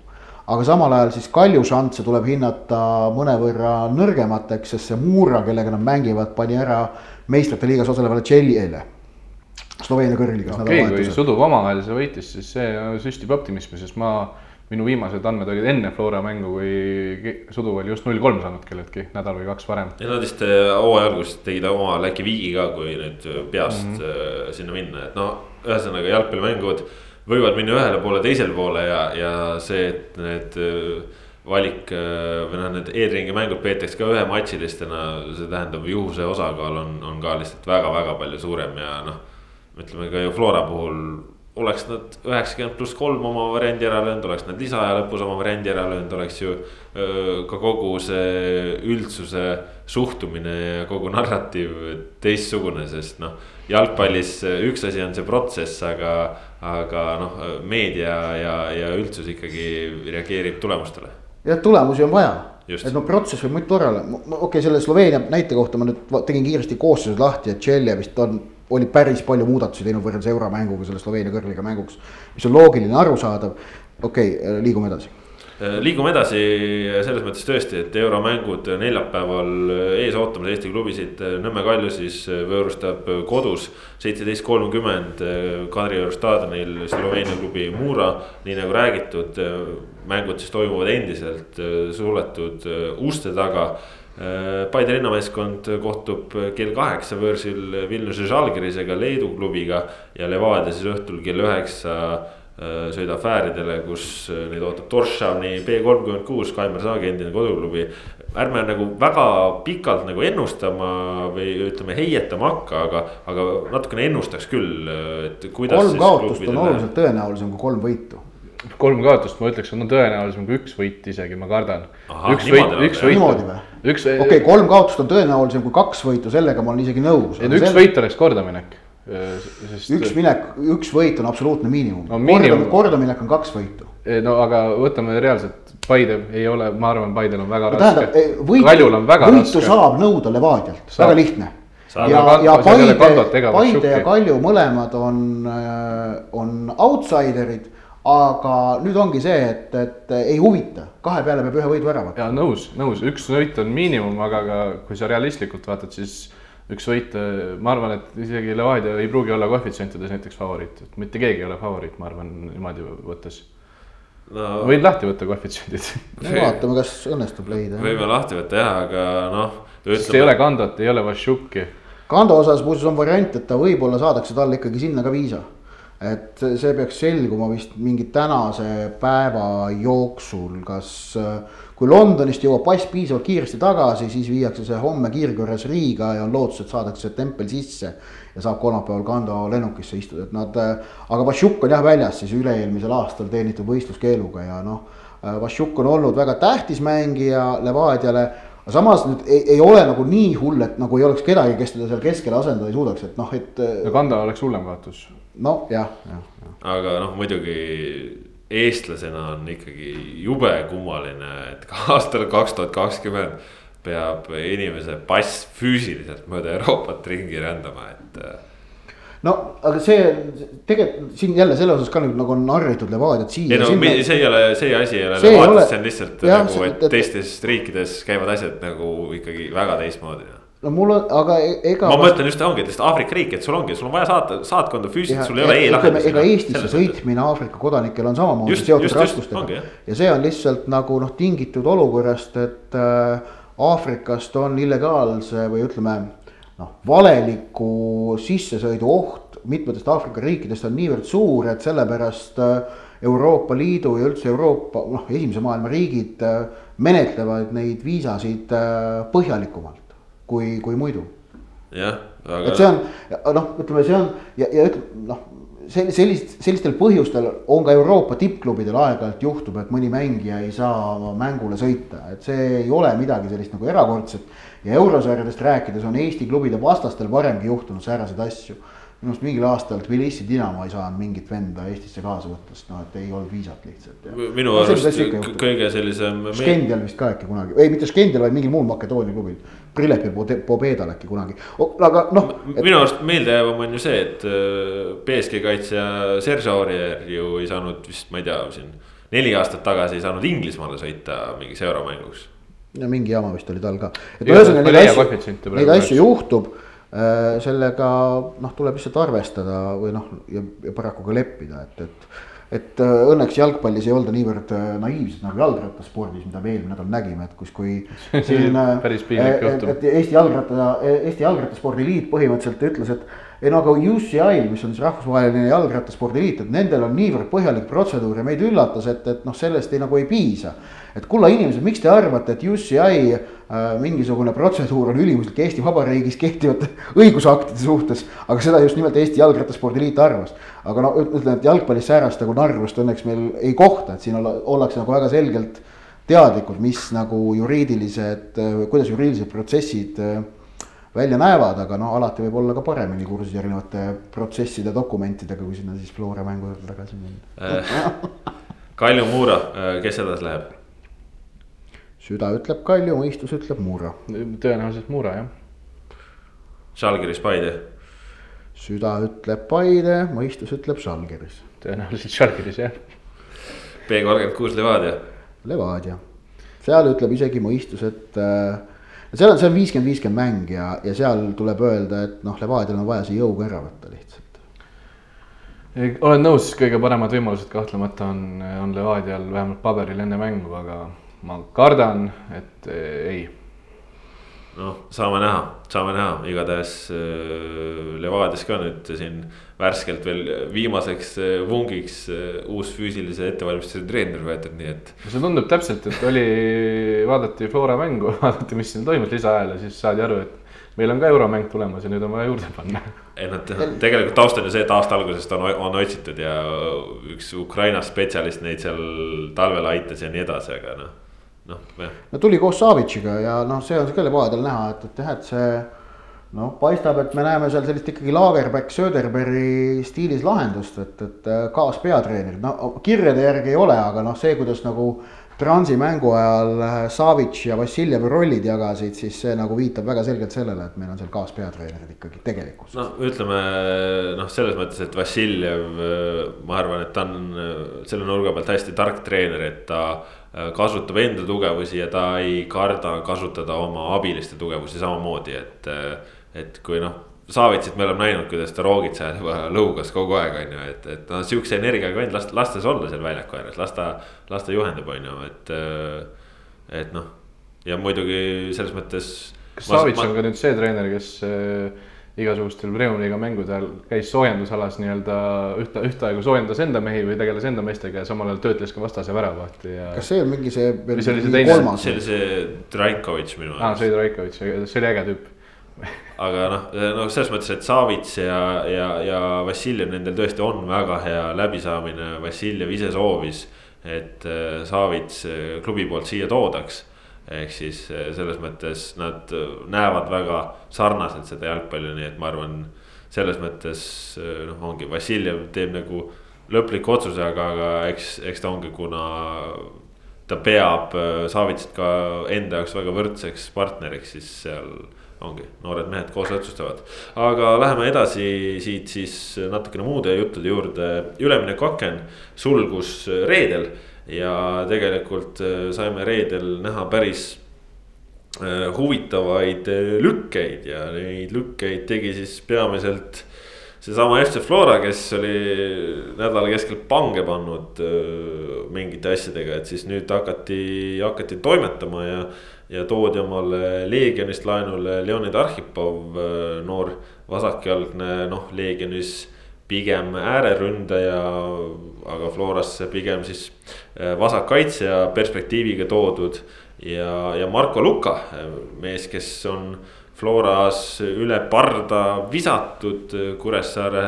aga samal ajal siis Kalju šansse tuleb hinnata mõnevõrra nõrgemateks, sest see Muura, kellega nad mängivad, pani ära meistrite liigas osalevale Tšellile. Sloveenia kõrgliigas. okay,, kui Suduv omavahelise võitis, siis see süstib optimismi, sest ma, minu viimased andmed olid enne Flora mängu, kui Suduv oli just null kolm saanud kelleltki nädal või kaks varem. ja nad vist äh, hooaja alguses tegid oma äkki viigi ka, kui nüüd peast mm -hmm. sinna minna, et no ühesõnaga jalgpallimängud võivad minna ühele poole, teisele poole ja, ja see, et need äh, valik äh, või noh, need eelringi mängud peetakse ka ühematšilistena, see tähendab juhuse osakaal on, on ka lihtsalt väga-väga palju suurem ja noh. ütleme ka ju Flora puhul oleks nad üheksakümmend pluss kolm oma variandi ära löönud, oleks nad lisaaja lõpus oma variandi ära löönud, oleks ju ka kogu see üldsuse suhtumine ja kogu narratiiv teistsugune, sest noh. jalgpallis üks asi on see protsess, aga, aga noh, meedia ja, ja üldsus ikkagi reageerib tulemustele. jah, tulemusi on vaja Just. et no protsess võib muidu olla, okei okay,, selle Sloveenia näite kohta ma nüüd tegin kiiresti koosseisud lahti, et Tšelja vist on oli päris palju muudatusi teinud võrreldes euromänguga selle Sloveenia kõrgliga mänguks. mis on loogiline, arusaadav, okei okay,, liigume edasi äh, liigume edasi selles mõttes tõesti, et euromängud neljapäeval ees ootamas Eesti klubisid. Nõmme Kalju siis võõrustab kodus seitseteist kolmkümmend Kadrioru staadionil Sloveenia klubi Mura. nii nagu räägitud, mängud siis toimuvad endiselt suletud uste taga Äh, Paide linnameeskond kohtub kell kaheksa võõrsil Vilniuse Žalgirisega, Leedu klubiga. ja Levadia siis õhtul kell üheksa äh, sõidab Fääridele, kus äh, neid ootab Torshavni B kolmkümmend kuus, Kaimar Saagi endine koduklubi. ärme nagu väga pikalt nagu ennustama või ütleme, heietama hakka, aga, aga natukene ennustaks küll, et kuidas. kolm kaotust on oluliselt tõenäolisem kui kolm võitu kolm kaotust, ma ütleks, on tõenäolisem kui üks võit isegi, ma kardan. üks võit, üks võit. niimoodi või? Üks. okei okay,, kolm kaotust on tõenäolisem kui kaks võitu, sellega ma olen isegi nõus. ei no üks selle... võit oleks kordaminek. Sest... üks minek, üks võit on absoluutne miinimum no,. Miinimum... kordaminek on kaks võitu. no aga võtame reaalselt, Paide ei ole, ma arvan, Paidel on väga no, raske. Kaljul on väga võitu raske. võitu saab nõuda Levadialt, väga lihtne ja, ja Paide, Paide ja Kalju mõlemad on, äh, on outsider'id aga nüüd ongi see, et, et ei huvita, kahe peale peab ühe võidu ära võtma. ja nõus, nõus, üks võit on miinimum, aga ka kui sa realistlikult vaatad, siis üks võit, ma arvan, et isegi Levadia ei pruugi olla koefitsientides näiteks favoriit, et mitte keegi ei ole favoriit, ma arvan niimoodi võttes no,. võin lahti võtta koefitsiendid vaatame, kas õnnestub leida. võime lahti võtta jah, aga noh. sest ei ole Kandot, ei ole Vašuki. Kando osas muuseas on variant, et ta võib-olla saadakse talle ikkagi sinna ka viisa et see peaks selguma vist mingi tänase päeva jooksul, kas kui Londonist jõuab pass piisavalt kiiresti tagasi, siis viiakse see homme kiirkorras Riiga ja on lootus, et saadakse tempel sisse. ja saab kolmapäeval Kando lennukisse istuda, et nad, aga Vašjuk on jah väljas siis üle-eelmisel aastal teenitud võistluskeeluga ja noh. Vašjuk on olnud väga tähtis mängija Levadiale aga samas nüüd ei, ei ole nagu nii hull, et nagu ei oleks kedagi, kes teda seal keskel asendada ei suudaks, et noh, et. no Kanda oleks hullem kaotus no jah, jah, aga noh, muidugi eestlasena on ikkagi jube kummaline, et aastal kaks tuhat kakskümmend peab inimese pass füüsiliselt mööda Euroopat ringi rändama, et. Äh, no aga see tegelikult siin jälle selle osas ka nüüd nagu on harjutud Levadiat siia. ei no sinna... see ei ole, see asi ei ole Levadias, see on lihtsalt jah, nagu, et teistes riikides käivad asjad nagu ikkagi väga teistmoodi no mul on, aga e-, ega. ma mõtlen just ongi, et Aafrika riik, et sul ongi, sul on vaja saata saatkonda füüsiliselt, sul ei ole e-lahendusi. ega Eestisse sõitmine Aafrika kodanikel on samamoodi seotud raskustega. ja see on lihtsalt nagu noh, tingitud olukorrast, et äh, Aafrikast on illegaalse või ütleme noh, valeliku sissesõidu oht mitmetest Aafrika riikidest on niivõrd suur, et sellepärast äh, Euroopa Liidu ja üldse Euroopa noh, esimese maailma riigid äh, menetlevad neid viisasid äh, põhjalikumalt kui, kui muidu. jah, aga. et see on noh, ütleme, see on ja, ja ütleme noh sellist, sellistel põhjustel on ka Euroopa tippklubidel aeg-ajalt juhtub, et mõni mängija ei saa mängule sõita, et see ei ole midagi sellist nagu erakordset. ja eurosarjadest rääkides on Eesti klubide vastastel varemgi juhtunud sääraseid asju minu arust mingil aastal Tbilisi Dinamo ei saanud mingit venda Eestisse kaasa võtta, sest noh, et ei olnud viisat lihtsalt. minu arust kõige sellisem. Skendial vist ka äkki kunagi, ei mitte Skendial, vaid mingil muul Makedoonia klubil. Prilep ja Pobedal äkki kunagi, aga noh et.... minu arust meeldejäävam on ju see, et äh, BSG kaitsja Serge Aurier ju ei saanud vist, ma ei tea, siin neli aastat tagasi ei saanud Inglismaale sõita mingiks euromänguks. no mingi jama vist oli tal ka, et ühesõnaga neid asju, neid asju juhtub Äh, sellega noh, tuleb lihtsalt arvestada või noh, ja, ja paraku ka leppida, et, et. Et äh, õnneks jalgpallis ei olda niivõrd äh, naiivsed nagu jalgrattaspordis, mida me eelmine nädal nägime, et kus, kui. siin päris piinlik juhtum. et Eesti jalgratta, Eesti Jalgrattaspordi Liit põhimõtteliselt ütles, et ei no aga UCI, mis on siis rahvusvaheline jalgrattaspordiliit, et nendel on niivõrd põhjalik protseduur ja meid üllatas, et, et noh, sellest ei nagu ei piisa. et kulla inimesed, miks te arvate, et UCI äh, mingisugune protseduur on ülimuslik Eesti Vabariigis kehtivate õigusaktide suhtes, aga seda just nimelt Eesti Jalgrattaspordiliit arvas. aga no ütlen, et jalgpallis säärast nagu narvust õnneks meil ei kohta, et siin olla, ollakse nagu väga selgelt teadlikud, mis nagu juriidilised, kuidas juriidilised protsessid äh, välja näevad, aga no alati võib olla ka paremini kursis erinevate protsesside dokumentidega, kui sinna siis Flora mängu juurde tagasi minna äh, Kalju Muura, äh, kes edasi läheb? süda ütleb Kalju, mõistus ütleb Muura. tõenäoliselt Muura jah. Žalgiris Paide. süda ütleb Paide, mõistus ütleb Žalgiris. tõenäoliselt Žalgiris jah. B kolmkümmend kuus Levadia. Levadia, seal ütleb isegi mõistus, et äh, seal on, see on viiskümmend, viiskümmend mäng ja, ja seal tuleb öelda, et noh, Levadial on vaja see jõuga ära võtta lihtsalt. olen nõus, kõige paremad võimalused kahtlemata on, on Levadial vähemalt paberil enne mängu, aga ma kardan, et ei noh, saame näha, saame näha, igatahes äh, Levadias ka nüüd siin värskelt veel viimaseks äh, vungiks äh, uus füüsilise ettevalmistuse treener võetud, nii et. see tundub täpselt, et oli, vaadati Flora mängu, vaadati, mis siin toimus lisaajal ja siis saadi aru, et meil on ka euromäng tulemas ja nüüd on vaja juurde panna. ei noh, tegelikult taust on ju see, et aasta algusest on, on otsitud ja üks Ukraina spetsialist neid seal talvel aitas ja nii edasi, aga noh noh, jah. no tuli koos Savitšiga ja noh, see on ka Levadial näha, et, et jah, et see noh, paistab, et me näeme seal sellist ikkagi Lagerbeck, Söderbergi stiilis lahendust, et, et kaaspeatreenerid, no kirjade järgi ei ole, aga noh, see, kuidas nagu Transi mängu ajal Savitš ja Vassiljev rollid jagasid, siis see nagu viitab väga selgelt sellele, et meil on seal kaaspeatreenerid ikkagi tegelikkuses. no ütleme noh, selles mõttes, et Vassiljev, ma arvan, et ta on selle nurga pealt hästi tark treener, et ta Äh, kasutab enda tugevusi ja ta ei karda kasutada oma abiliste tugevusi samamoodi, et. Et kui noh, Savitsit me oleme näinud, kuidas ta roogitsejal juba lõugas kogu aeg, on ju, et, et noh, sihukese energiaga vend, las, las ta olla seal väljaku ääres, las ta, las ta juhendab, on ju, et. Äh, et noh, ja muidugi selles mõttes. kas Savits on ka nüüd see treener, kes äh, igasugustel Premium-liiga mängudel käis soojendusalas nii-öelda ühte, ühtaegu soojendas enda mehi või tegeles enda meestega ja samal ajal töötles ka vastase väravahti ja. kas see on mingi see. see oli see teine? see oli see Trajkovitš minu arust. aa, see oli Trajkovitš, see oli äge tüüp aga noh, noh selles mõttes, et Savits ja, ja, ja Vassiljev, nendel tõesti on väga hea läbisaamine, Vassiljev ise soovis, et äh, Savits äh, klubi poolt siia toodaks ehk siis eh, selles mõttes nad eh, näevad väga sarnaselt seda jalgpalli, nii et ma arvan. selles mõttes eh, noh, ongi Vassiljev teeb nagu lõpliku otsuse, aga, aga eks, eks ta ongi, kuna ta peab Savitsit ka enda jaoks väga võrdseks partneriks, siis seal ongi, noored mehed koos otsustavad. aga läheme edasi siit siis natukene muude juttude juurde, ülemineku aken sulgus reedel ja tegelikult äh, saime reedel näha päris äh, huvitavaid äh, lükkeid ja neid lükkeid tegi siis peamiselt seesama FC Flora, kes oli nädala keskel pange pannud mingite asjadega, et siis nüüd hakati, hakati toimetama ja. Ja toodi omale Leegionist laenule Leonid Arhipov, noor vasakjalgne, noh, Leegionis pigem ääreründaja, aga Florasse pigem siis vasakkaitsja perspektiiviga toodud. ja, ja Marko Luka, mees, kes on Floras üle parda visatud Kuressaare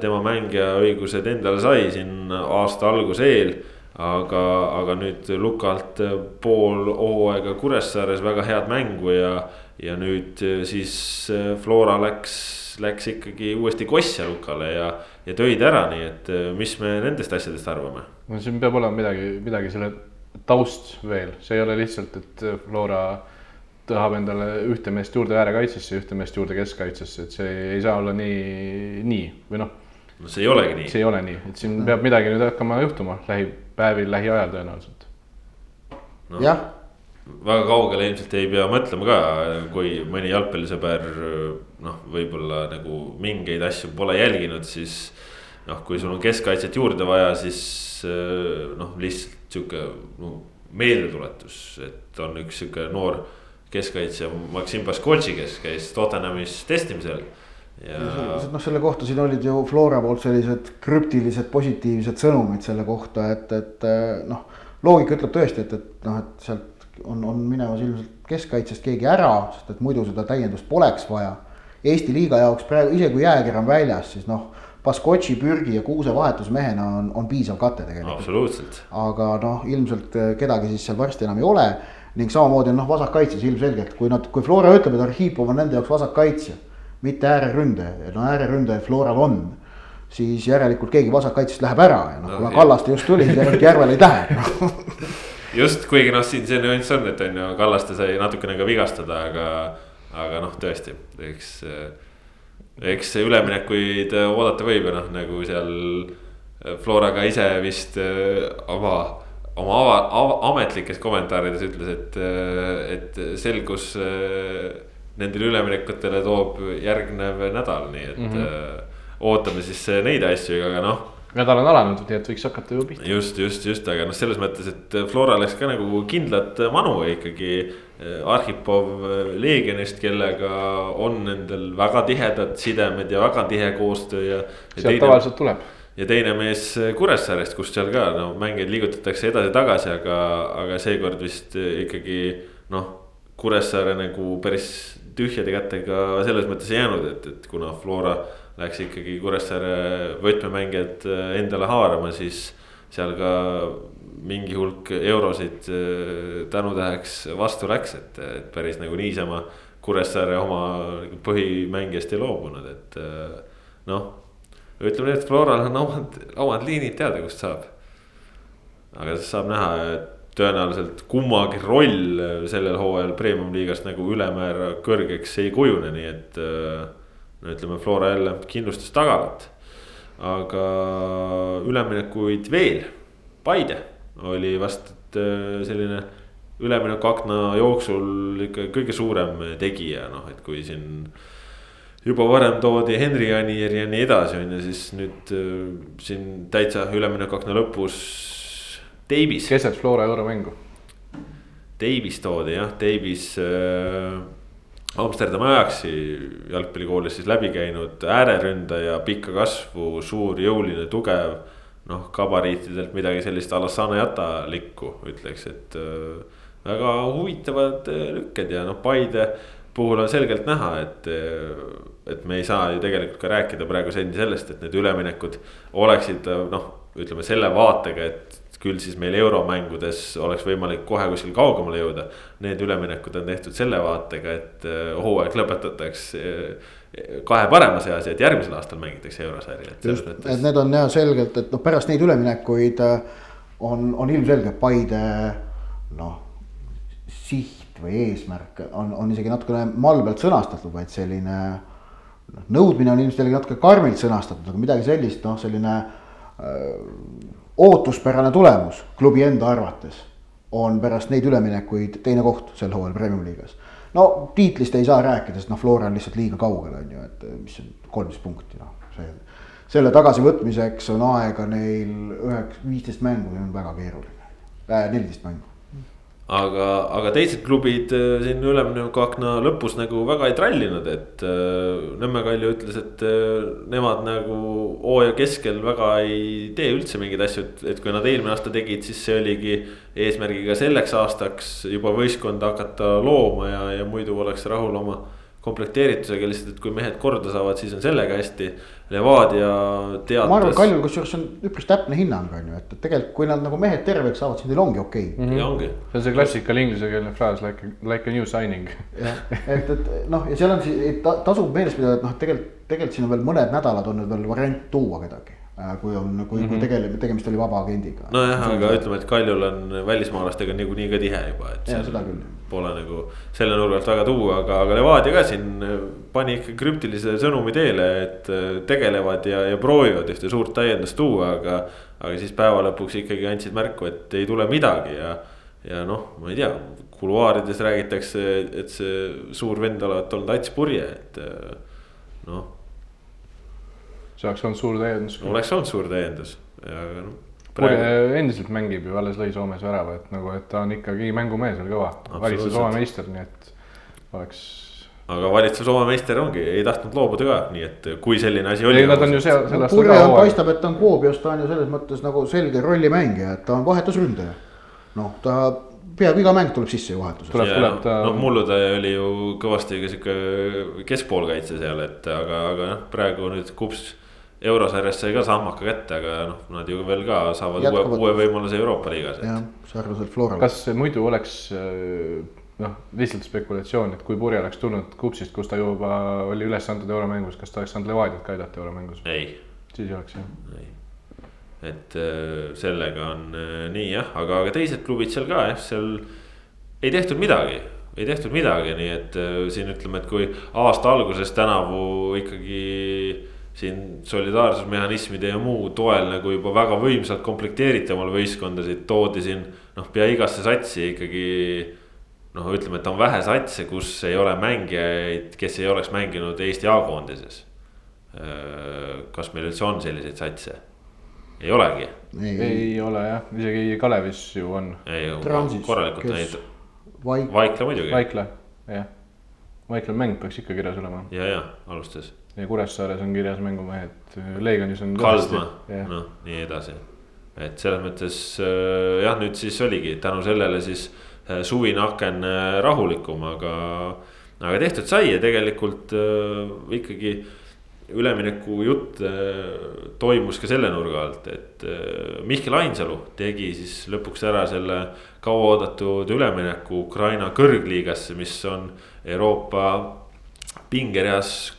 tema mängija õigused endale sai siin aasta alguse eel. Aga, aga nüüd Lukalt pool hooaega Kuressaares väga head mängu ja, ja nüüd siis Flora läks, läks ikkagi uuesti Kossja Lukale ja, ja tõid ära, nii et mis me nendest asjadest arvame? no siin peab olema midagi, midagi selle taust veel, see ei ole lihtsalt, et Flora tahab endale ühte meest juurde äärekaitsesse ja ühte meest juurde keskkaitsesse, et see ei saa olla nii, nii või noh. no see ei olegi nii. see ei ole nii, et siin peab midagi nüüd hakkama juhtuma lähipäevil, lähiajal tõenäoliselt no.. jah. väga kaugele ilmselt ei pea mõtlema ka, kui mõni jalgpallisõber noh, võib-olla nagu mingeid asju pole jälginud, siis. noh, kui sul on keskkaitset juurde vaja, siis noh, lihtsalt sihuke no, meeldetuletus, et on üks sihuke noor keskkaitsja Maksim Baskoltši, kes käis Tottenhamis testimisel. Ja noh, selle kohta siin olid ju Flora poolt sellised krüptilised positiivsed sõnumid selle kohta, et, et noh. loogika ütleb tõesti, et, et noh, et sealt on, on minemas ilmselt keskkaitsest keegi ära, sest et muidu seda täiendust poleks vaja. Eesti liiga jaoks praegu, isegi kui jääger on väljas, siis noh. Baskotši, Pürgi ja Kuuse vahetusmehena on, on piisav kate tegelikult. absoluutselt. aga noh, ilmselt kedagi siis seal varsti enam ei ole ning samamoodi on noh, vasakkaitses ilmselgelt, kui nad, kui Flora ütleb, et Arhipov on nende jaoks vasakkaitsja, mitte ääreründaja, no ääreründaja Floral on siis järelikult keegi vasakkaitsest läheb ära ja noh no,, kuna Kallaste just tuli, siis järelikult Järvel ei lähe no. just, kuigi noh, siin see nüanss on, et on ju, Kallaste sai natukene ka vigastada, aga, aga noh, tõesti, eks. eks üleminekuid oodata võib ja noh, nagu seal Flora ka ise vist oma oma ava, ava, ametlikes kommentaarides ütles, et, et selgus äh, nendele üleminekutele toob järgnev nädal, nii et mm -hmm. ootame siis neid asju, aga noh. nädal on alanud, nii et võiks hakata ju pihta. just, just, just, aga noh, selles mõttes, et Flora läks ka nagu kindlat manu ikkagi. Arhipov Leegionist, kellega on nendel väga tihedad sidemed ja väga tihe koostöö ja. sealt tavaliselt tuleb ja teine mees Kuressaarest, kus seal ka no mängijaid liigutatakse edasi-tagasi, aga, aga seekord vist ikkagi noh. Kuressaare nagu päris tühjade kätega selles mõttes ei jäänud, et, et kuna Flora läks ikkagi Kuressaare võtmemängijad endale haarama, siis seal ka mingi hulk eurosid tänutäheks vastu läks, et, et päris nagu niisama Kuressaare oma põhimängijast ei loobunud, et noh ütleme nii, et Floral on omad, omad liinid teada, kust saab. aga saab näha, et tõenäoliselt kummagi roll sellel hooajal premium-liigast nagu ülemäära kõrgeks ei kujune, nii et. no ütleme, Flora jälle kindlustas tagalat. aga üleminekuid veel, Paide oli vast selline üleminekuakna jooksul ikka kõige suurem tegija, noh, et kui siin juba varem toodi Henri Anier ja nii edasi, on ju, siis nüüd äh, siin täitsa üleminekuakna lõpus. Davis. keset Flora euromängu. Davis toodi jah, Davis äh, Amsterdami Ajaxi jalgpallikoolis siis läbi käinud ääreründaja, pikka kasvu, suur, jõuline, tugev. noh, gabariitidelt midagi sellist a la Sanejata-likku ütleks, et äh, väga huvitavad äh, lükked ja noh, Paide puhul on selgelt näha, et, et me ei saa ju tegelikult ka rääkida praegu sendi sellest, et need üleminekud oleksid noh, ütleme selle vaatega, et küll siis meil euromängudes oleks võimalik kohe kuskil kaugemale jõuda. Need üleminekud on tehtud selle vaatega, et hooaeg lõpetatakse kahe parema seas ja et järgmisel aastal mängitakse eurosarja. just, et need on jah selgelt, et noh, pärast neid üleminekuid on, on ilmselgelt Paide noh, siht või eesmärk on, on isegi natukene malbelt sõnastatud, vaid selline. noh, nõudmine on ilmselt jällegi natuke karmilt sõnastatud, aga midagi sellist, noh, selline öö, ootuspärane tulemus klubi enda arvates on pärast neid üleminekuid teine koht sel hooajal Premium liigas. no tiitlist ei saa rääkida, sest noh, Flora on lihtsalt liiga kaugel, on ju, et mis on kolmteist punkti, noh, see. selle tagasivõtmiseks on aega neil üheks, viisteist mängu, see on väga keeruline äh,, neliteist mängu aga, aga teised klubid äh, siin üleminekuakna lõpus nagu väga ei trallinud, et äh, Nõmme Kalju ütles, et äh, nemad nagu hooaja keskel väga ei tee üldse mingeid asju, et, et kui nad eelmine aasta tegid, siis see oligi eesmärgiga selleks aastaks juba võistkonda hakata looma ja, ja muidu oleks rahul oma komplekteeritusega lihtsalt, et kui mehed korda saavad, siis on sellega hästi. Levadia teatas. ma arvan, Kaljul kusjuures on üpris täpne hinnang on ju, et, tegelikult kui nad nagu mehed terveks saavad, siis neil ongi okei okay. mm. -hmm. ja ongi. see on see klassikaline inglisekeelne fraas like, like a new signing. jah, et, et noh, ja seal on siis ta, tasub meeles pidada, et noh, tegelikult, tegelikult siin on veel mõned nädalad on nüüd veel variant tuua kedagi Äh, kui on, kui mm, -hmm. kui mhm. tegele-, tegemist oli vaba agendiga. nojah, aga ütleme, et Kaljul on välismaalastega niikuinii ka tihe juba, et. ja seda küll. Pole nagu selle nurga alt väga tuua, aga, aga Levadia ka siin pani ikka krüptilise sõnumi teele, et äh, tegelevad ja, ja proovivad ühte suurt täiendust tuua, aga. aga siis päeva lõpuks ikkagi andsid märku, et ei tule midagi ja, ja noh, ma ei tea, kuluaarides räägitakse, et see suur vend olevat olnud Ats Purje, et äh, noh see oleks olnud suur täiendus. oleks olnud suur täiendus ja noh. Praegu... endiselt mängib ju, alles lõi Soomes värava, et nagu, et ta on ikkagi mängumees veel kõva, valitsuse Soome meister, nii et oleks. aga valitsuse Soome meister ongi, ei tahtnud loobuda ka, nii et kui selline asi oli. Nad on ju seal, sellest no,. Purje on, paistab, et ta on Kuopios, ta on ju selles mõttes nagu selge rollimängija, et ta on vahetusründaja. noh, ta peaaegu iga mäng tuleb sisse ju vahetuses. tuleb, tuleb ta. noh, mullu ta oli ju kõvasti ka sihuke keskpoolkaitse seal, et aga, aga noh, praegu nüüd kups eurosarjas sai ka sammaka kätte, aga noh, nad ju veel ka saavad Jätkavad. uue, uue võimaluse Euroopa liigas. jah, sarnaselt Florale. kas muidu oleks äh, noh, lihtsalt spekulatsioon, et kui Purje oleks tulnud Kupsist, kus ta juba oli üles antud euromängus, kas ta oleks saanud Levadiat ka aidata euromängus? ei. siis ei oleks jah. ei, et äh, sellega on äh, nii jah, aga, aga teised klubid seal ka jah, seal ei tehtud midagi ei tehtud midagi, nii et siin ütleme, et kui aasta alguses tänavu ikkagi siin solidaarsusmehhanismide ja muu toel nagu juba väga võimsalt komplekteeritaval võistkondasid toodi siin noh, pea igasse satsi ikkagi. noh, ütleme, et on vähe satse, kus ei ole mängijaid, kes ei oleks mänginud Eesti A-koondises. kas meil üldse on selliseid satse? ei olegi. ei ole jah, isegi Kalevis ju on. korralikult neid. Vaikla muidugi. Vaikla, jah. Vaikla mäng peaks ikka kirjas olema. ja, ja alustas ja Kuressaares on kirjas mängumehed, Leegionis on. Kaldma, noh nii edasi. et selles mõttes äh, jah, nüüd siis oligi tänu sellele siis äh, suvine aken äh, rahulikum, aga. aga tehtud sai ja tegelikult ikkagi ülemineku jutt toimus ka selle nurga alt, et Mihkel Ainsalu tegi siis lõpuks ära selle kauaoodatud ülemineku Ukraina kõrgliigasse, mis on Euroopa pingereas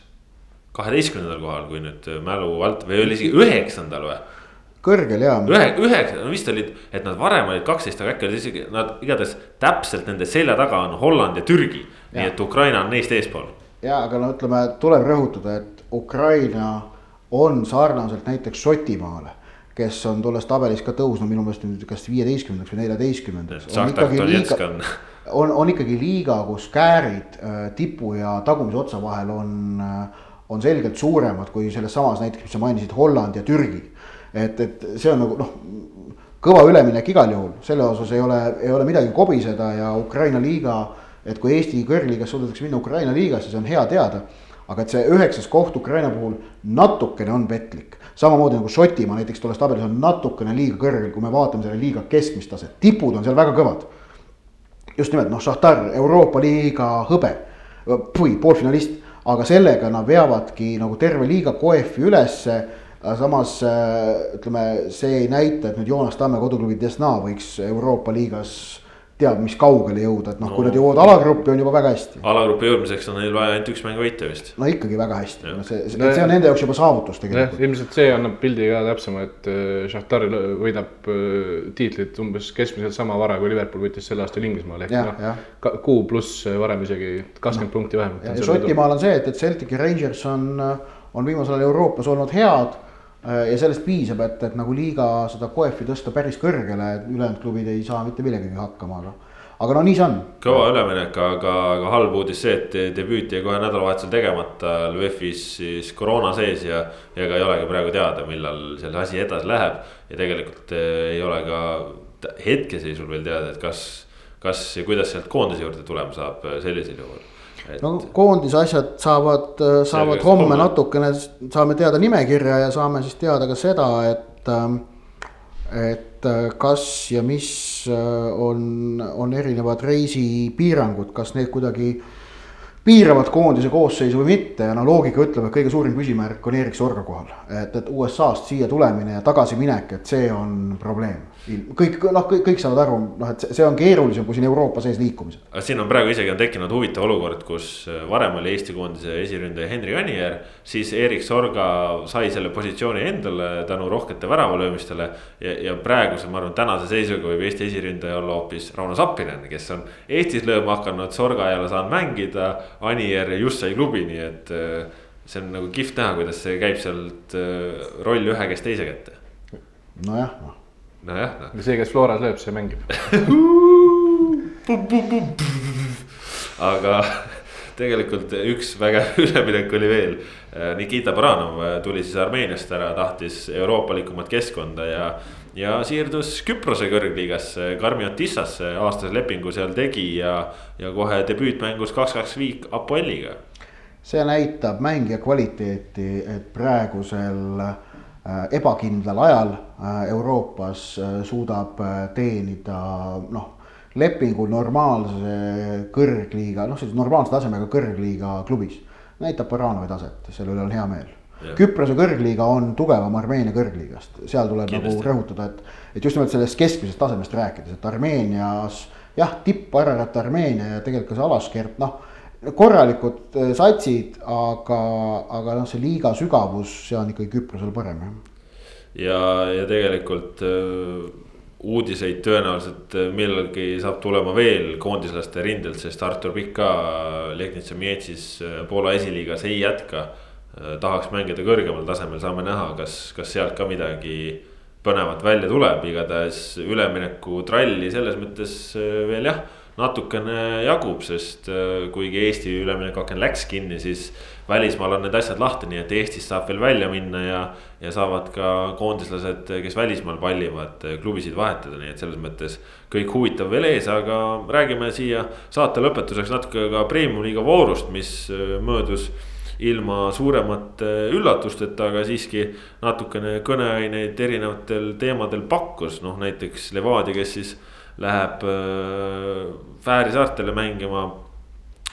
kaheteistkümnendal kohal, kui nüüd mälu alt või oli isegi üheksandal või? kõrgel jaa. ühe, üheksa, no vist olid, et nad varem olid kaksteist, aga äkki olid isegi nad igatahes täpselt nende selja taga on Holland ja Türgi. nii et Ukraina on neist eespool. ja, aga no ütleme, tuleb rõhutada, et Ukraina on sarnaselt näiteks Šotimaale kes on tolles tabelis ka tõusnud minu meelest nüüd kas viieteistkümnendaks või neljateistkümnendaks. on, on ikkagi liiga, kus käärid äh, tipu ja tagumise otsa vahel on äh, on selgelt suuremad kui selles samas näiteks, mis sa mainisid, Holland ja Türgi. et, et see on nagu noh, kõva üleminek igal juhul, selle osas ei ole, ei ole midagi kobiseda ja Ukraina liiga. et kui Eesti kõrgliigas suudetakse minna Ukraina liigasse, see on hea teada. aga et see üheksas koht Ukraina puhul natukene on petlik samamoodi nagu Šotimaa näiteks tolles tabelis on natukene liiga kõrgel, kui me vaatame selle liiga keskmist taset, tipud on seal väga kõvad. just nimelt noh, Šahtar, Euroopa liiga hõbe, poolfinalist aga sellega nad veavadki nagu terve liiga koefi ülesse. samas äh, ütleme, see ei näita, et nüüd Joonas Tamme koduklubi Desna võiks Euroopa liigas teab mis kaugele jõuda, et noh no., kui nad jõuavad alagruppi, on juba väga hästi. alagruppi jõudmiseks on neil vaja ainult üks mäng võita vist. no ikkagi väga hästi, no see, see, see on nende jaoks juba saavutus tegelikult. ilmselt see annab pildi ka täpsema, et äh, Šahtar võidab äh, tiitlit umbes keskmiselt sama vara, kui Liverpool võitis sel aastal Inglismaal ehk noh. kuu pluss varem isegi kakskümmend no. punkti vähemalt. ja Šotimaal on see, et, et Celtic ja Rangers on, on viimasel ajal Euroopas olnud head Äh, ja sellest piisab, et, et nagu liiga seda koefi tõsta päris kõrgele, et ülejäänud klubid ei saa mitte millegagi hakkama, aga. aga no nii see on. kõva üleminek, aga, aga halb uudis see, et debüüt jäi kohe nädalavahetusel tegemata Lvivis siis koroona sees ja. ja ega ei olegi praegu teada, millal selle asi edasi läheb ja tegelikult äh, ei ole ka hetkeseisul veel teada, et kas kas ja kuidas sealt koondise juurde tulema saab sellisel juhul? Et... no koondise asjad saavad, saavad Selge, homme natukene, saame teada nimekirja ja saame siis teada ka seda, et. et kas ja mis on, on erinevad reisipiirangud, kas need kuidagi piiravad koondise koosseisu või mitte ja no loogika ütleb, et kõige suurim küsimärk on Erik Sorga kohal. et, et USA-st siia tulemine ja tagasiminek, et see on probleem kõik noh, kõik, kõik saavad aru, noh, et see on keerulisem kui siin Euroopa sees liikumised. aga siin on praegu isegi on tekkinud huvitav olukord, kus äh, varem oli Eesti koondise esiründaja Henri Anier. siis Erik Sorga sai selle positsiooni endale tänu rohkete väravalöömistele. ja, ja praeguse, ma arvan, tänase seisuga võib Eesti esiründaja olla hoopis Rauno Sappinen, kes on Eestis lööma hakanud, Sorga ei ole saanud mängida. Anier just sai klubi, nii et äh, see on nagu kihvt näha, kuidas see käib sealt äh, roll ühe käest teise kätte. nojah, noh nojah no.. see, kes Floras lööb, see mängib aga tegelikult üks vägev üleminek oli veel. Nikita Baranov tuli siis Armeeniast ära, tahtis euroopalikumat keskkonda ja, ja siirdus Küprose kõrgliigasse, Karmiotissasse, aastase lepingu seal tegi ja, ja kohe debüütmängus kaks-kaks viik Apoeliga. see näitab mängija kvaliteeti, et praegusel äh, ebakindlal ajal Euroopas äh, suudab teenida noh, lepingu normaalse kõrgliiga, noh, sellise normaalse tasemega kõrgliiga klubis. näitab Baranovi taset, selle üle on hea meel. Küprose kõrgliiga on tugevam Armeenia kõrgliigast, seal tuleb nagu Kindlasti. nagu rõhutada, et, et just nimelt sellest keskmisest tasemest rääkides, et Armeenias jah, tipp Ararat Armeenia ja tegelikult ka see Alaskert, noh korralikud äh, satsid, aga, aga noh, see liiga sügavus, see on ikkagi Küprosel parem jah. Ja, ja tegelikult äh, uudiseid tõenäoliselt äh, millalgi saab tulema veel koondislaste rindelt, sest Artur Pikk ka Legnitsa Mietsis Poola esiliigas ei jätka. tahaks mängida kõrgemal tasemel, saame näha, kas, kas sealt ka midagi põnevat välja tuleb, igatahes ülemineku tralli selles mõttes veel jah natukene jagub, sest äh, kuigi Eesti üleminekuaken läks kinni, siis välismaal on need asjad lahti, nii et Eestist saab veel välja minna ja. ja saavad ka koondislased, kes välismaal pallivad, klubisid vahetada, nii et selles mõttes kõik huvitav veel ees, aga räägime siia saate lõpetuseks natuke ka premium-liiga voorust, mis äh, möödus ilma suuremate üllatusteta, aga siiski natukene kõneaineid erinevatel teemadel pakkus, noh näiteks Levadia, kes siis läheb äh, Fääri saartele mängima.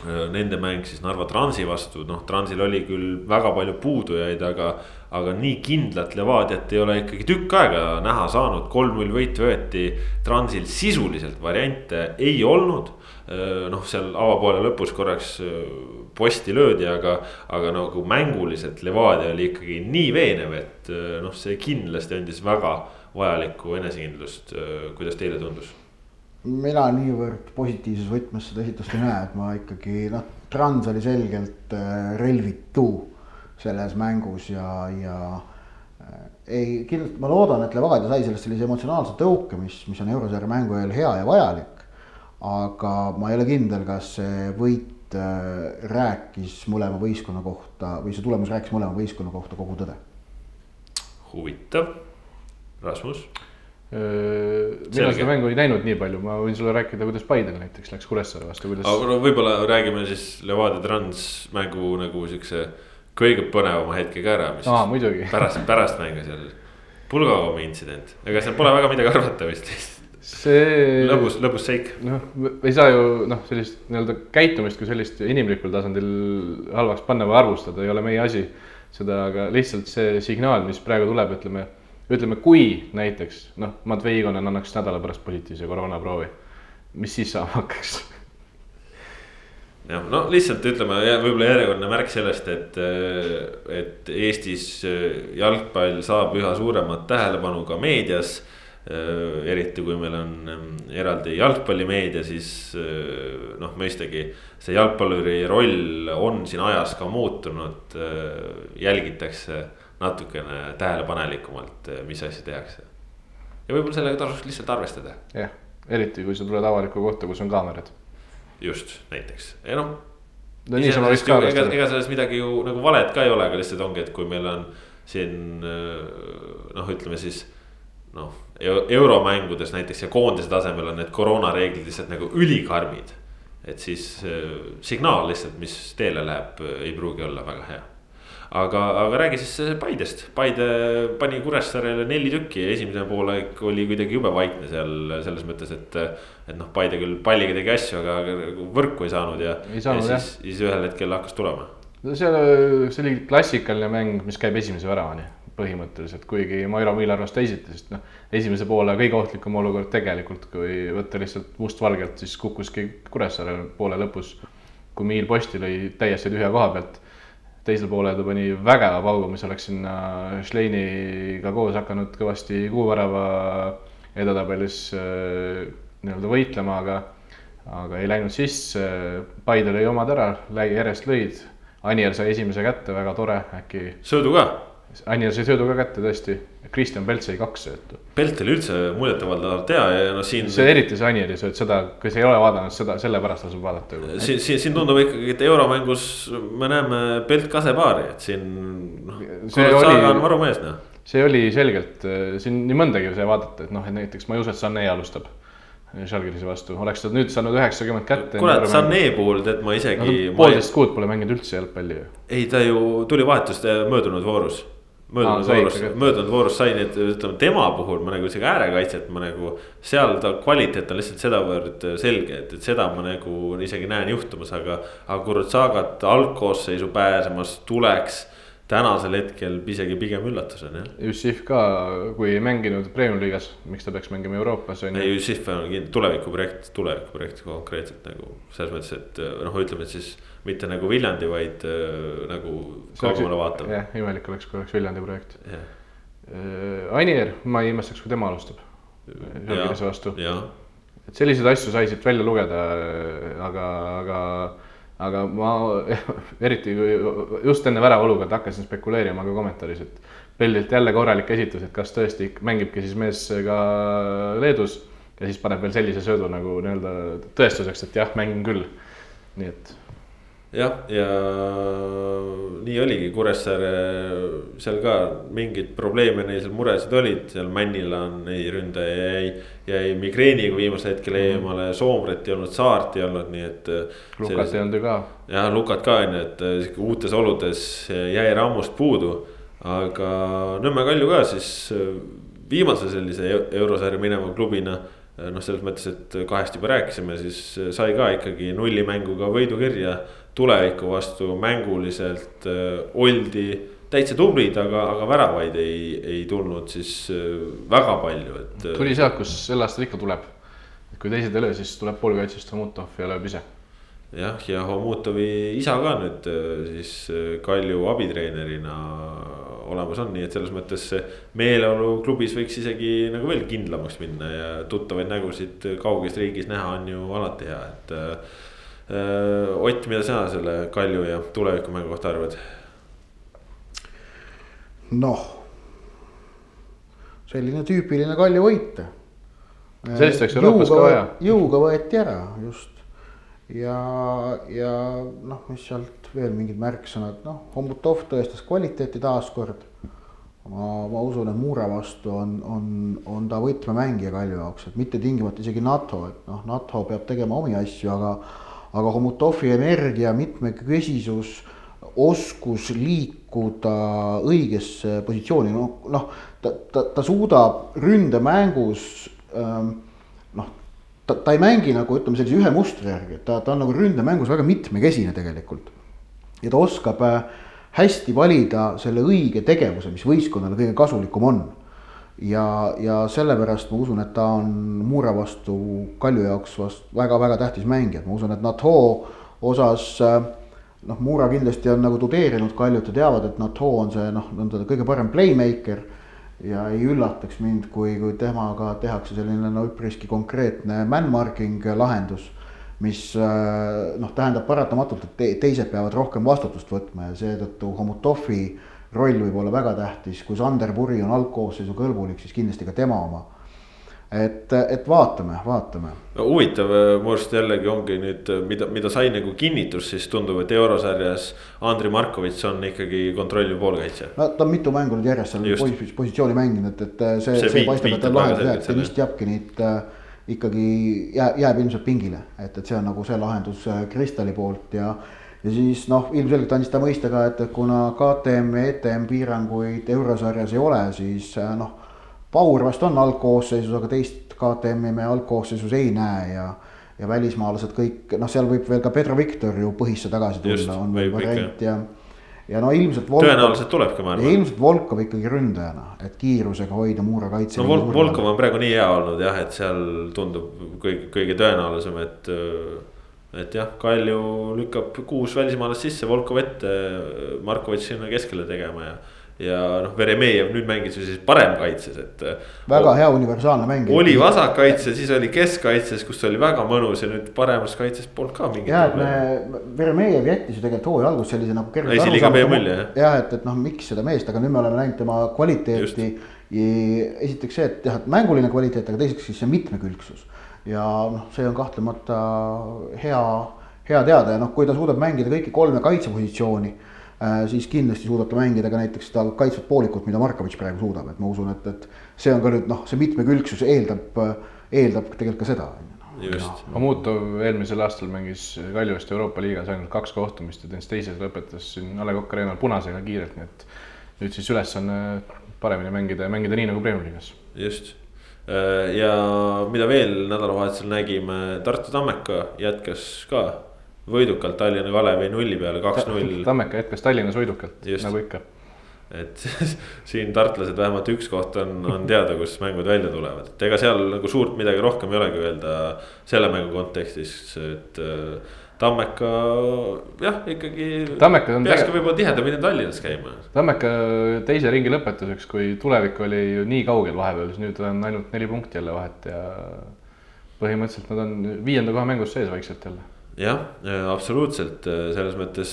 Äh, nende mäng siis Narva Transi vastu, noh Transil oli küll väga palju puudujaid, aga. aga nii kindlat Levadiat ei ole ikkagi tükk aega näha saanud, kolm-null võitu võeti. Transil sisuliselt variante ei olnud äh, noh, seal avapoole lõpus korraks posti löödi, aga, aga nagu mänguliselt Levadia oli ikkagi nii veenev, et noh, see kindlasti andis väga vajalikku enesekindlust. kuidas teile tundus? Mina niivõrd positiivses võtmes seda esitust ei näe, et ma ikkagi noh, Trans oli selgelt äh, relvitu selles mängus ja, ja äh, ei, kindlasti ma loodan, et Levadia sai sellest sellise emotsionaalse tõuke, mis, mis on eurosarja mängu ajal hea ja vajalik. aga ma ei ole kindel, kas see võit äh, rääkis mõlema võistkonna kohta või see tulemus rääkis mõlema võistkonna kohta kogu tõde. huvitav, Rasmus mina seda mängu ei näinud nii palju, ma võin sulle rääkida, kuidas Biden näiteks läks Kuressaare vastu, kuidas. aga no võib-olla räägime siis Levadia Trans mängu nagu siukse kõige põnevama hetke ka ära, mis Aa, pärast, pärast mängu seal. pulgakomi intsident, ega seal pole väga midagi arvata vist see. lõbus, lõbus seik. noh, ei saa ju noh, sellist nii-öelda käitumist kui sellist inimlikul tasandil halvaks panna või arvustada, ei ole meie asi. seda, aga lihtsalt see signaal, mis praegu tuleb, ütleme ütleme, kui näiteks noh, Matvei Igonen annaks nädala pärast positiivse koroonaproovi, mis siis saama hakkaks? jah, no lihtsalt ütleme võib-olla järjekordne märk sellest, et, et Eestis jalgpall saab üha suuremat tähelepanu ka meedias. eriti kui meil on eraldi jalgpallimeedia, siis noh, mõistagi see jalgpalluri roll on siin ajas ka muutunud, jälgitakse natukene tähelepanelikumalt, eh, mis asja tehakse. ja võib-olla sellega tasuks lihtsalt arvestada. jah, eriti kui sa tuled avalikku kohta, kus on kaamerad. just, näiteks, ja noh. no niisama vist ka arvestada. ega, selles midagi ju nagu valet ka ei ole, aga lihtsalt ongi, et kui meil on siin eh, noh, ütleme siis noh, euromängudes näiteks ja koondise tasemel on need koroonareeglid lihtsalt nagu ülikarmid. et siis äh, signaal lihtsalt, mis teele läheb, ei pruugi olla väga hea aga, aga räägi siis Paidest, Paide pani Kuressaarele neli tükki ja esimene poolaeg oli kuidagi jube vaikne seal selles mõttes, et. et noh, Paide küll palliga tegi asju, aga võrku ei saanud ja, ja siis, siis ühel hetkel hakkas tulema. no see, see oli klassikaline mäng, mis käib esimese väravani põhimõtteliselt, kuigi Mairo Miil arvas teisiti, sest noh, esimese poole kõige ohtlikum olukord tegelikult, kui võtta lihtsalt mustvalgelt, siis kukkuski Kuressaare poole lõpus. kui Miil posti lõi täiesti tühja koha pealt teisel poolel ta pani vägeva paugu, mis oleks sinna Schleiniga koos hakanud kõvasti kuuvärava edetabelis äh, nii-öelda võitlema, aga, aga ei läinud sisse. Paide lõi omad ära, järjest lõid. Anier sai esimese kätte, väga tore, äkki. söödu ka Anier sai söödu ka kätte tõesti, Kristjan Pelt sai kaks söötu. Pelt oli üldse muljetavaldavalt hea ja noh, siin. see eriti see Anieri sööt, seda, kes ei ole vaadanud seda, sellepärast tasub vaadata. siin, siin, siin tundub ikkagi, et euromängus me näeme Pelt kasepaari, et siin noh. Oli... noh. see oli selgelt, siin nii mõndagi sai vaadata, et noh, et näiteks ma ei usu, et Sané alustab Žalgirise vastu, oleks ta nüüd saanud üheksakümmend kätte. kurat, Sané puhul tead ma isegi no,. poolteist kuud pole mänginud üldse jalgpalli ju. ei, ta ju tuli vahetust möödunud voorus möödunud voorus, möödunud voorus sai need, ütleme tema puhul ma nagu isegi äärekaitset ma nagu. seal ta kvaliteet on lihtsalt sedavõrd selge, et, et seda ma nagu isegi näen juhtumas, aga. aga Kurutsagat algkoosseisu pääsemas tuleks tänasel hetkel isegi pigem üllatus on jah. Jussif ka, kui ei mänginud Premium liigas, miks ta peaks mängima Euroopas on ju. ei, Jussif on tulevikuprojekt, tulevikuprojekt konkreetselt nagu selles mõttes, et noh, ütleme, et siis mitte nagu Viljandi, vaid äh, nagu kaugemale vaatav. jah, imelik oleks, kui oleks Viljandi projekt yeah.. Äh, Anier, ma ei imestaks, kui tema alustab. Žalgirise vastu. et selliseid asju sai siit välja lugeda, aga, aga, aga ma eriti just enne värava olukorda hakkasin spekuleerima ka kommentaaris, et Pellilt jälle korralik esitus, et kas tõesti mängibki siis mees ka Leedus ja siis paneb veel sellise söödu nagu nii-öelda tõestuseks, et jah, mängin küll. nii et jah, ja nii oligi, Kuressaare seal ka mingeid probleeme neil seal muresid olid, seal Männilan ei ründaja jäi, jäi migreeniga viimasel hetkel mhm. eemale, Soomret ei olnud, Saart ei olnud, nii et. Lukat ei olnud ju ka. jah, Lukat ka on ju, et sihuke uutes oludes jäi Rammust puudu, aga Nõmme Kalju ka siis viimase sellise eurosarja mineva klubina noh, selles mõttes, et kahest juba rääkisime, siis sai ka ikkagi nullimänguga võidukirja tuleviku vastu mänguliselt äh, oldi täitsa tublid, aga, aga väravaid ei, ei tulnud siis äh, väga palju, et. Äh, tuli sealt, kus sel aastal ikka tuleb. kui teised ei löö, siis tuleb poolkaitsest Homutov ja lööb ise. jah, ja Homutovi isa ka nüüd siis Kalju abitreenerina olemas on, nii et selles mõttes meeleolu klubis võiks isegi nagu veel kindlamaks minna ja tuttavaid nägusid kauges riigis näha on ju alati hea, et Ott, mida sina selle Kalju ja tulevikumängu kohta arvad? noh, selline tüüpiline Kalju võit. sellist oleks Euroopas ka vaja. jõuga võeti ära just ja, ja noh, mis sealt veel mingid märksõnad, noh, Hommutov tõestas kvaliteeti taaskord. ma, ma usun, et Muure vastu on, on, on ta võtmemängija Kalju jaoks, et mitte tingimata isegi NATO, et noh, NATO peab tegema omi asju, aga aga Homutovi energia, mitmekesisus, oskus liikuda õigesse positsiooni, noh, noh, ta, ta, ta suudab ründemängus ähm, noh, ta, ta ei mängi nagu ütleme sellise ühe mustri järgi, ta, ta on nagu ründemängus väga mitmekesine tegelikult. ja ta oskab äh, hästi valida selle õige tegevuse, mis võistkonnale kõige kasulikum on ja, ja sellepärast ma usun, et ta on Muure vastu Kalju jaoks vast väga-väga tähtis mängija, et ma usun, et NATO osas noh, Muura kindlasti on nagu tudeerinud Kaljut ja teavad, et NATO on see noh, on ta kõige parem playmaker. ja ei üllataks mind, kui, kui temaga tehakse selline no üpriski konkreetne man-marking lahendus. mis noh, tähendab paratamatult, et teised peavad rohkem vastutust võtma ja seetõttu Homutovi roll võib olla väga tähtis, kui Sander Puri on algkoosseisu kõlbulik, siis kindlasti ka tema oma. et, et vaatame, vaatame. huvitav mu arust jällegi ongi nüüd, mida, mida sai nagu kinnitus, siis tundub, et eurosarjas Andrei Markovitš on ikkagi kontrolliv poolkaitsja. no ta on mitu mängu nüüd järjest seal pos positsiooni mänginud, et, et see, see, see paistab, et ta lahendus jääb, see vist Japkinit äh, ikkagi jääb, jääb ilmselt pingile, et, et see on nagu see lahendus äh, Kristali poolt ja ja siis noh, ilmselgelt andis ta mõista ka, et, kuna KTM ja ETM piiranguid eurosarjas ei ole, siis äh, noh Paur vast on algkoosseisus, aga teist KTM-i me algkoosseisus ei näe ja ja välismaalased kõik, noh, seal võib veel ka Pedro Victor ju põhisse tagasi tulla, on veel variant ja ja no ilmselt. tõenäoliselt tulebki, ma arvan. ilmselt Volkov ikkagi ründajana, et kiirusega hoida Muura kaitse. no Vol Volkov on praegu nii hea olnud jah, et seal tundub kõige, kõige tõenäolisem, et. Et jah, Kalju lükkab kuus välismaalast sisse, Volkov ette, Markovitš sinna keskele tegema ja ja noh, Veremejev nüüd mängis ju siis paremkaitses, et. väga hea universaalne mäng. oli vasakkaitse, siis oli keskkaitses, kus oli väga mõnus ja nüüd paremas kaitses polnud ka mingit. ja, et me, Veremejev jättis ju tegelikult hooaja alguses sellise nagu. jah, et, et noh, miks seda meest, aga nüüd me oleme näinud tema kvaliteeti. esiteks see, et jah, et mänguline kvaliteet, aga teiseks siis see mitmekülgsus. Ja noh, see on kahtlemata hea, hea teada ja noh, kui ta suudab mängida kõiki kolme kaitsepositsiooni Äh, siis kindlasti suudab ta mängida ka näiteks seda kaitsvat poolikut, mida Markovitš praegu suudab, et ma usun, et, et see on ka nüüd noh, see mitmekülgsus eeldab, eeldab tegelikult ka seda. just. Amuto eelmisel aastal mängis Kaljust Euroopa liigas ainult kaks kohtumist ja teises teises lõpetas siin A Le Coq Arena'l punasega kiirelt, nii et nüüd siis ülesanne paremini mängida ja mängida nii nagu Premiumi liigas. just ja mida veel nädalavahetusel nägime, Tartu Tammeka jätkas ka võidukalt Tallinna Kalevi nulli peale kaks-null. Tammeka jätkas Tallinnas võidukalt, nagu ikka. et siin tartlased vähemalt üks koht on, on teada, kus mängud välja tulevad, et ega seal nagu suurt midagi rohkem ei olegi öelda selle mängu kontekstis, et äh, Tammeka jah, ikkagi. peakski võib-olla tihedamini Tallinnas käima. Tammeka teise ringi lõpetuseks, kui tulevik oli ju nii kaugel vahepeal, siis nüüd on ainult neli punkti jälle vahet ja põhimõtteliselt nad on viienda koha mängus sees vaikselt jälle jah, absoluutselt selles mõttes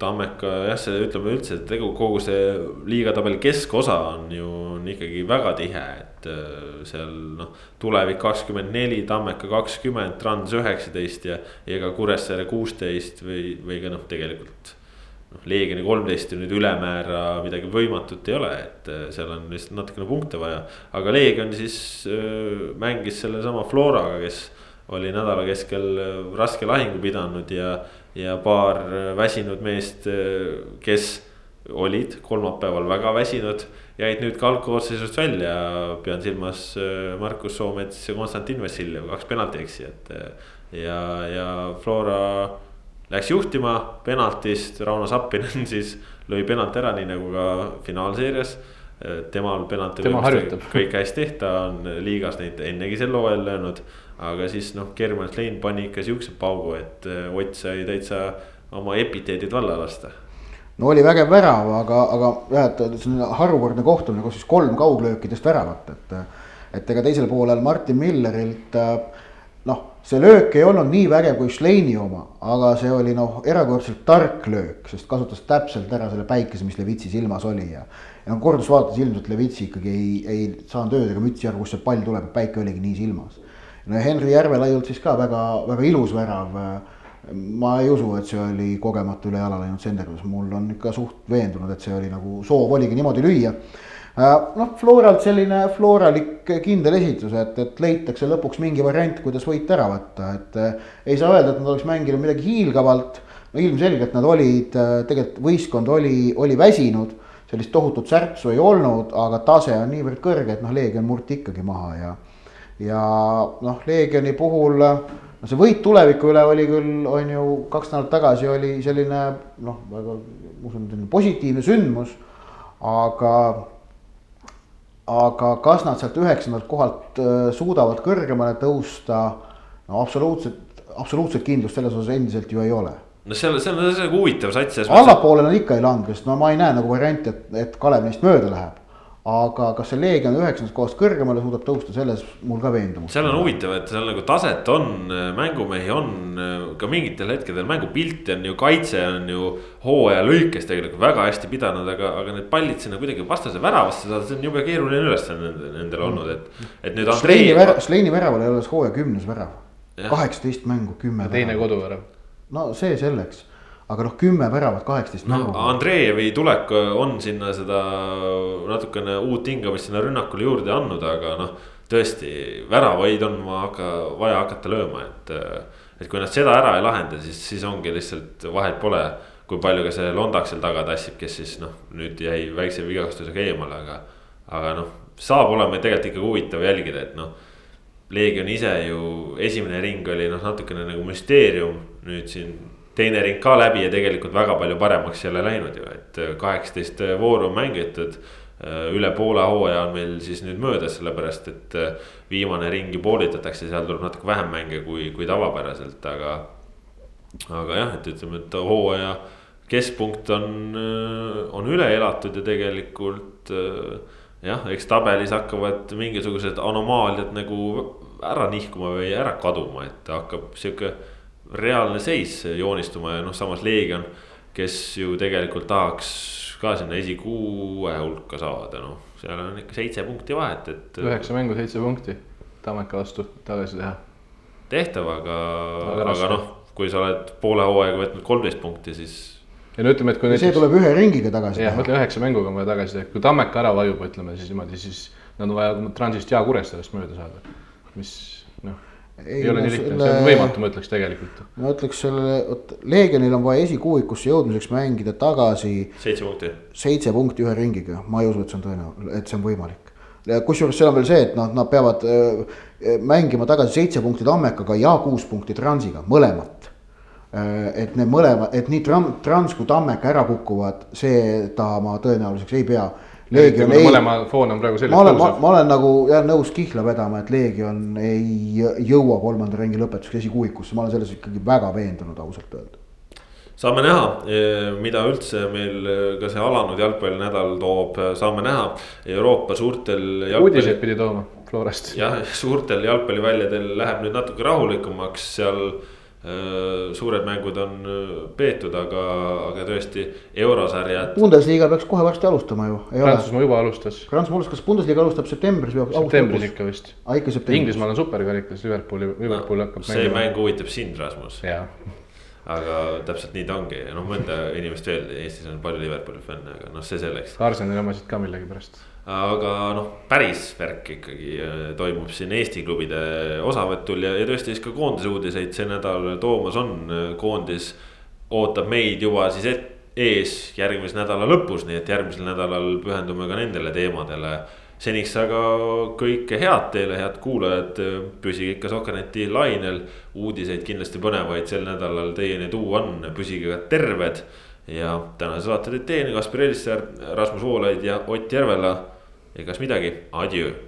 Tammeka jah, see ütleme üldse, et kogu see liigatabeli keskosa on ju on ikkagi väga tihe, et äh, seal noh. tulevik kakskümmend neli, Tammeka kakskümmend, Trans üheksateist ja, ja ka Kuressaare kuusteist või, või ka noh, tegelikult. noh, Leegioni kolmteist ja nüüd ülemäära midagi võimatut ei ole, et äh, seal on lihtsalt natukene punkte vaja. aga Leegion siis äh, mängis sellesama Floraga, kes oli nädala keskel äh, raske lahingu pidanud ja, ja paar äh, väsinud meest, äh, kes olid kolmapäeval väga väsinud, jäid nüüd ka algkoosseisust välja, pean silmas Markus Soomets ja Konstantin Vassiljev, kaks penaltieksijat. ja, ja Flora läks juhtima penaltist, Rauno Sappinen siis lõi penalti ära, nii nagu ka finaalseerias. Temal penalti tema kõik hästi, ta on liigas neid ennegi sel hooajal löönud aga siis noh, German Klein pani ikka siukse paugu, et äh, Ott sai täitsa oma epiteedid valla lasta. no oli vägev värav, aga, aga jah, et see on harukordne kohtumine, kus siis kolm kauglöökidest väravat, et. et ega teisel poolel Martin Millerilt noh, see löök ei olnud nii vägev kui Schleini oma, aga see oli noh, erakordselt tark löök, sest kasutas täpselt ära selle päikese, mis Levitsi silmas oli ja. ja noh, kordus vaadates ilmselt Levitsi ikkagi ei, ei saanud öödega mütsi alla, kust see pall tuleb, päike oligi nii silmas no Henri Järvelaiult siis ka väga, väga ilus värav. ma ei usu, et see oli kogemata üle jala läinud senderdus, mul on ikka suht veendunud, et see oli nagu soov oligi niimoodi lüüa. noh, Floralt selline floralik kindel esitus, et, et leitakse lõpuks mingi variant, kuidas võit ära võtta, et ei saa öelda, et nad oleks mänginud midagi hiilgavalt. no ilmselgelt nad olid, tegelikult võistkond oli, oli väsinud sellist tohutut särtsu ei olnud, aga tase on niivõrd kõrge, et noh, Leegion murti ikkagi maha ja ja noh, Leegioni puhul no see võit tuleviku üle oli küll, on ju, kaks nädalat tagasi oli selline noh, väga ma usun, selline positiivne sündmus. aga, aga kas nad sealt üheksandalt kohalt äh, suudavad kõrgemale tõusta? no absoluutselt, absoluutselt kindlust selles osas endiselt ju ei ole no seal, see on, see on nagu huvitav sats. allapoole nad ikka ei lange, sest no ma ei näe nagu varianti, et, et Kalev neist mööda läheb aga kas see Leegion üheksandast kohast kõrgemale suudab tõusta, selles mul ka veendumust. seal on huvitav, et seal nagu taset on, mängumehi on ka mingitel hetkedel, mängupilti on ju, kaitse on ju hooaja lõikes tegelikult väga hästi pidanud, aga, aga need pallid sinna kuidagi vastase väravasse saada, see on jube keeruline ülesanne nendel olnud, et, et nüüd Andrei. Sleini väraval ei ole hooaja kümnes värav, kaheksateist mängu, kümme. teine koduvärav. no see selleks aga noh, kümme väravat, kaheksateist no. Andreevi tulek on sinna seda natukene uut hingamist sinna rünnakule juurde andnud, aga noh. tõesti, väravaid on hakka, vaja hakata lööma, et, et kui nad seda ära ei lahenda, siis, siis ongi lihtsalt vahet pole. kui palju ka see Londak seal taga tassib, kes siis noh, nüüd jäi väikse vigastusega eemale, aga, aga noh, saab olema tegelikult ikkagi huvitav jälgida, et noh. Leegion ise ju esimene ring oli noh, natukene nagu müsteerium, nüüd siin teine ring ka läbi ja tegelikult väga palju paremaks jälle läinud ju, et äh, kaheksateist äh, vooru on mängitud. Äh, üle poole hooaja on meil siis nüüd möödas, sellepärast et viimane ring ju poolitatakse, seal tuleb natuke vähem mänge kui, kui tavapäraselt, aga. aga jah, et ütleme, et hooaja keskpunkt on, on üle elatud ja tegelikult jah, eks tabelis hakkavad mingisugused anomaaliad nagu ära nihkuma või ära kaduma, et hakkab sihuke reaalne seis joonistuma ja noh, samas Leegion, kes ju tegelikult tahaks ka sinna esikuue hulka saada, noh, seal on ikka seitse punkti vahet, et. üheksa mängu, seitse punkti, Tammeka vastu tagasi teha. tehtav, aga, aga, aga noh, kui sa oled poole hooaega võtnud kolmteist punkti, siis. ja no ütleme, et kui näiteks. see tuleb ühe ringiga tagasi. jah, ma ütlen üheksa mänguga on vaja tagasi teha, kui Tammeka ära vajub, ütleme siis niimoodi, siis nad on vaja transist ja Kuressaarest mööda saada, mis noh ei, ei ole nii lihtne, see on võimatu, ma ütleks tegelikult. ma ütleks selle, vot Leegionil on vaja esikuuikusse jõudmiseks mängida tagasi. seitse punkti. seitse punkti ühe ringiga, ma ei usu, et see on tõenäoline, et see on võimalik. kusjuures seal on veel see, et noh, nad peavad äh, mängima tagasi seitse punkti Tammekaga ja kuus punkti Transiga, mõlemat äh,. et need mõlemad, et nii Trans kui Tammeka ära kukuvad, seda ma tõenäoliseks ei pea Leegion ei. mõlema foon on praegu selline. ma olen, ma olen nagu jah nõus kihla vedama, et Leegion ei jõua kolmanda ringi lõpetuseks esikuuikusse, ma olen selles ikkagi väga veendunud, ausalt öelda saame näha, eh, mida üldse meil eh, ka see alanud jalgpallinädal toob, saame näha Euroopa suurtel jalgpalli.... uudiseid pidi tooma Florast. jah, suurtel jalgpalliväljadel läheb nüüd natuke rahulikumaks, seal suured mängud on äh, peetud, aga, aga tõesti eurosarjad. Bundesliga peaks kohe varsti alustama ju. Prantsusmaa juba alustas. Prantsusmaa alustas, kas Bundesliga alustab septembris või? septembris ikka vist. aa, ah, ikka septembris. Inglismaal on superkarikas, Liverpooli, Liverpool hakkab no,. see mäng huvitab sind, Rasmus. aga täpselt nii ta ongi, noh mõnda inimest veel, Eestis on palju Liverpooli fänne, aga noh, see selleks. Arsenali omasid ka millegipärast aga noh, päris värk ikkagi äh, toimub siin Eesti klubide osavõtul ja, ja tõesti siis ka koondise uudiseid see nädal toomas on. koondis ootab meid juba siis et, ees järgmise nädala lõpus, nii et järgmisel nädalal pühendume ka nendele teemadele. seniks aga kõike head teile, head kuulajad, püsige ikka Sokkerneti lainel. uudiseid kindlasti põnevaid sel nädalal teieni tuua on, püsige ka terved ja tänase saate teid teinud Kaspar Elissäär, Rasmus Voolaid ja Ott Järvela egas midagi, adjöö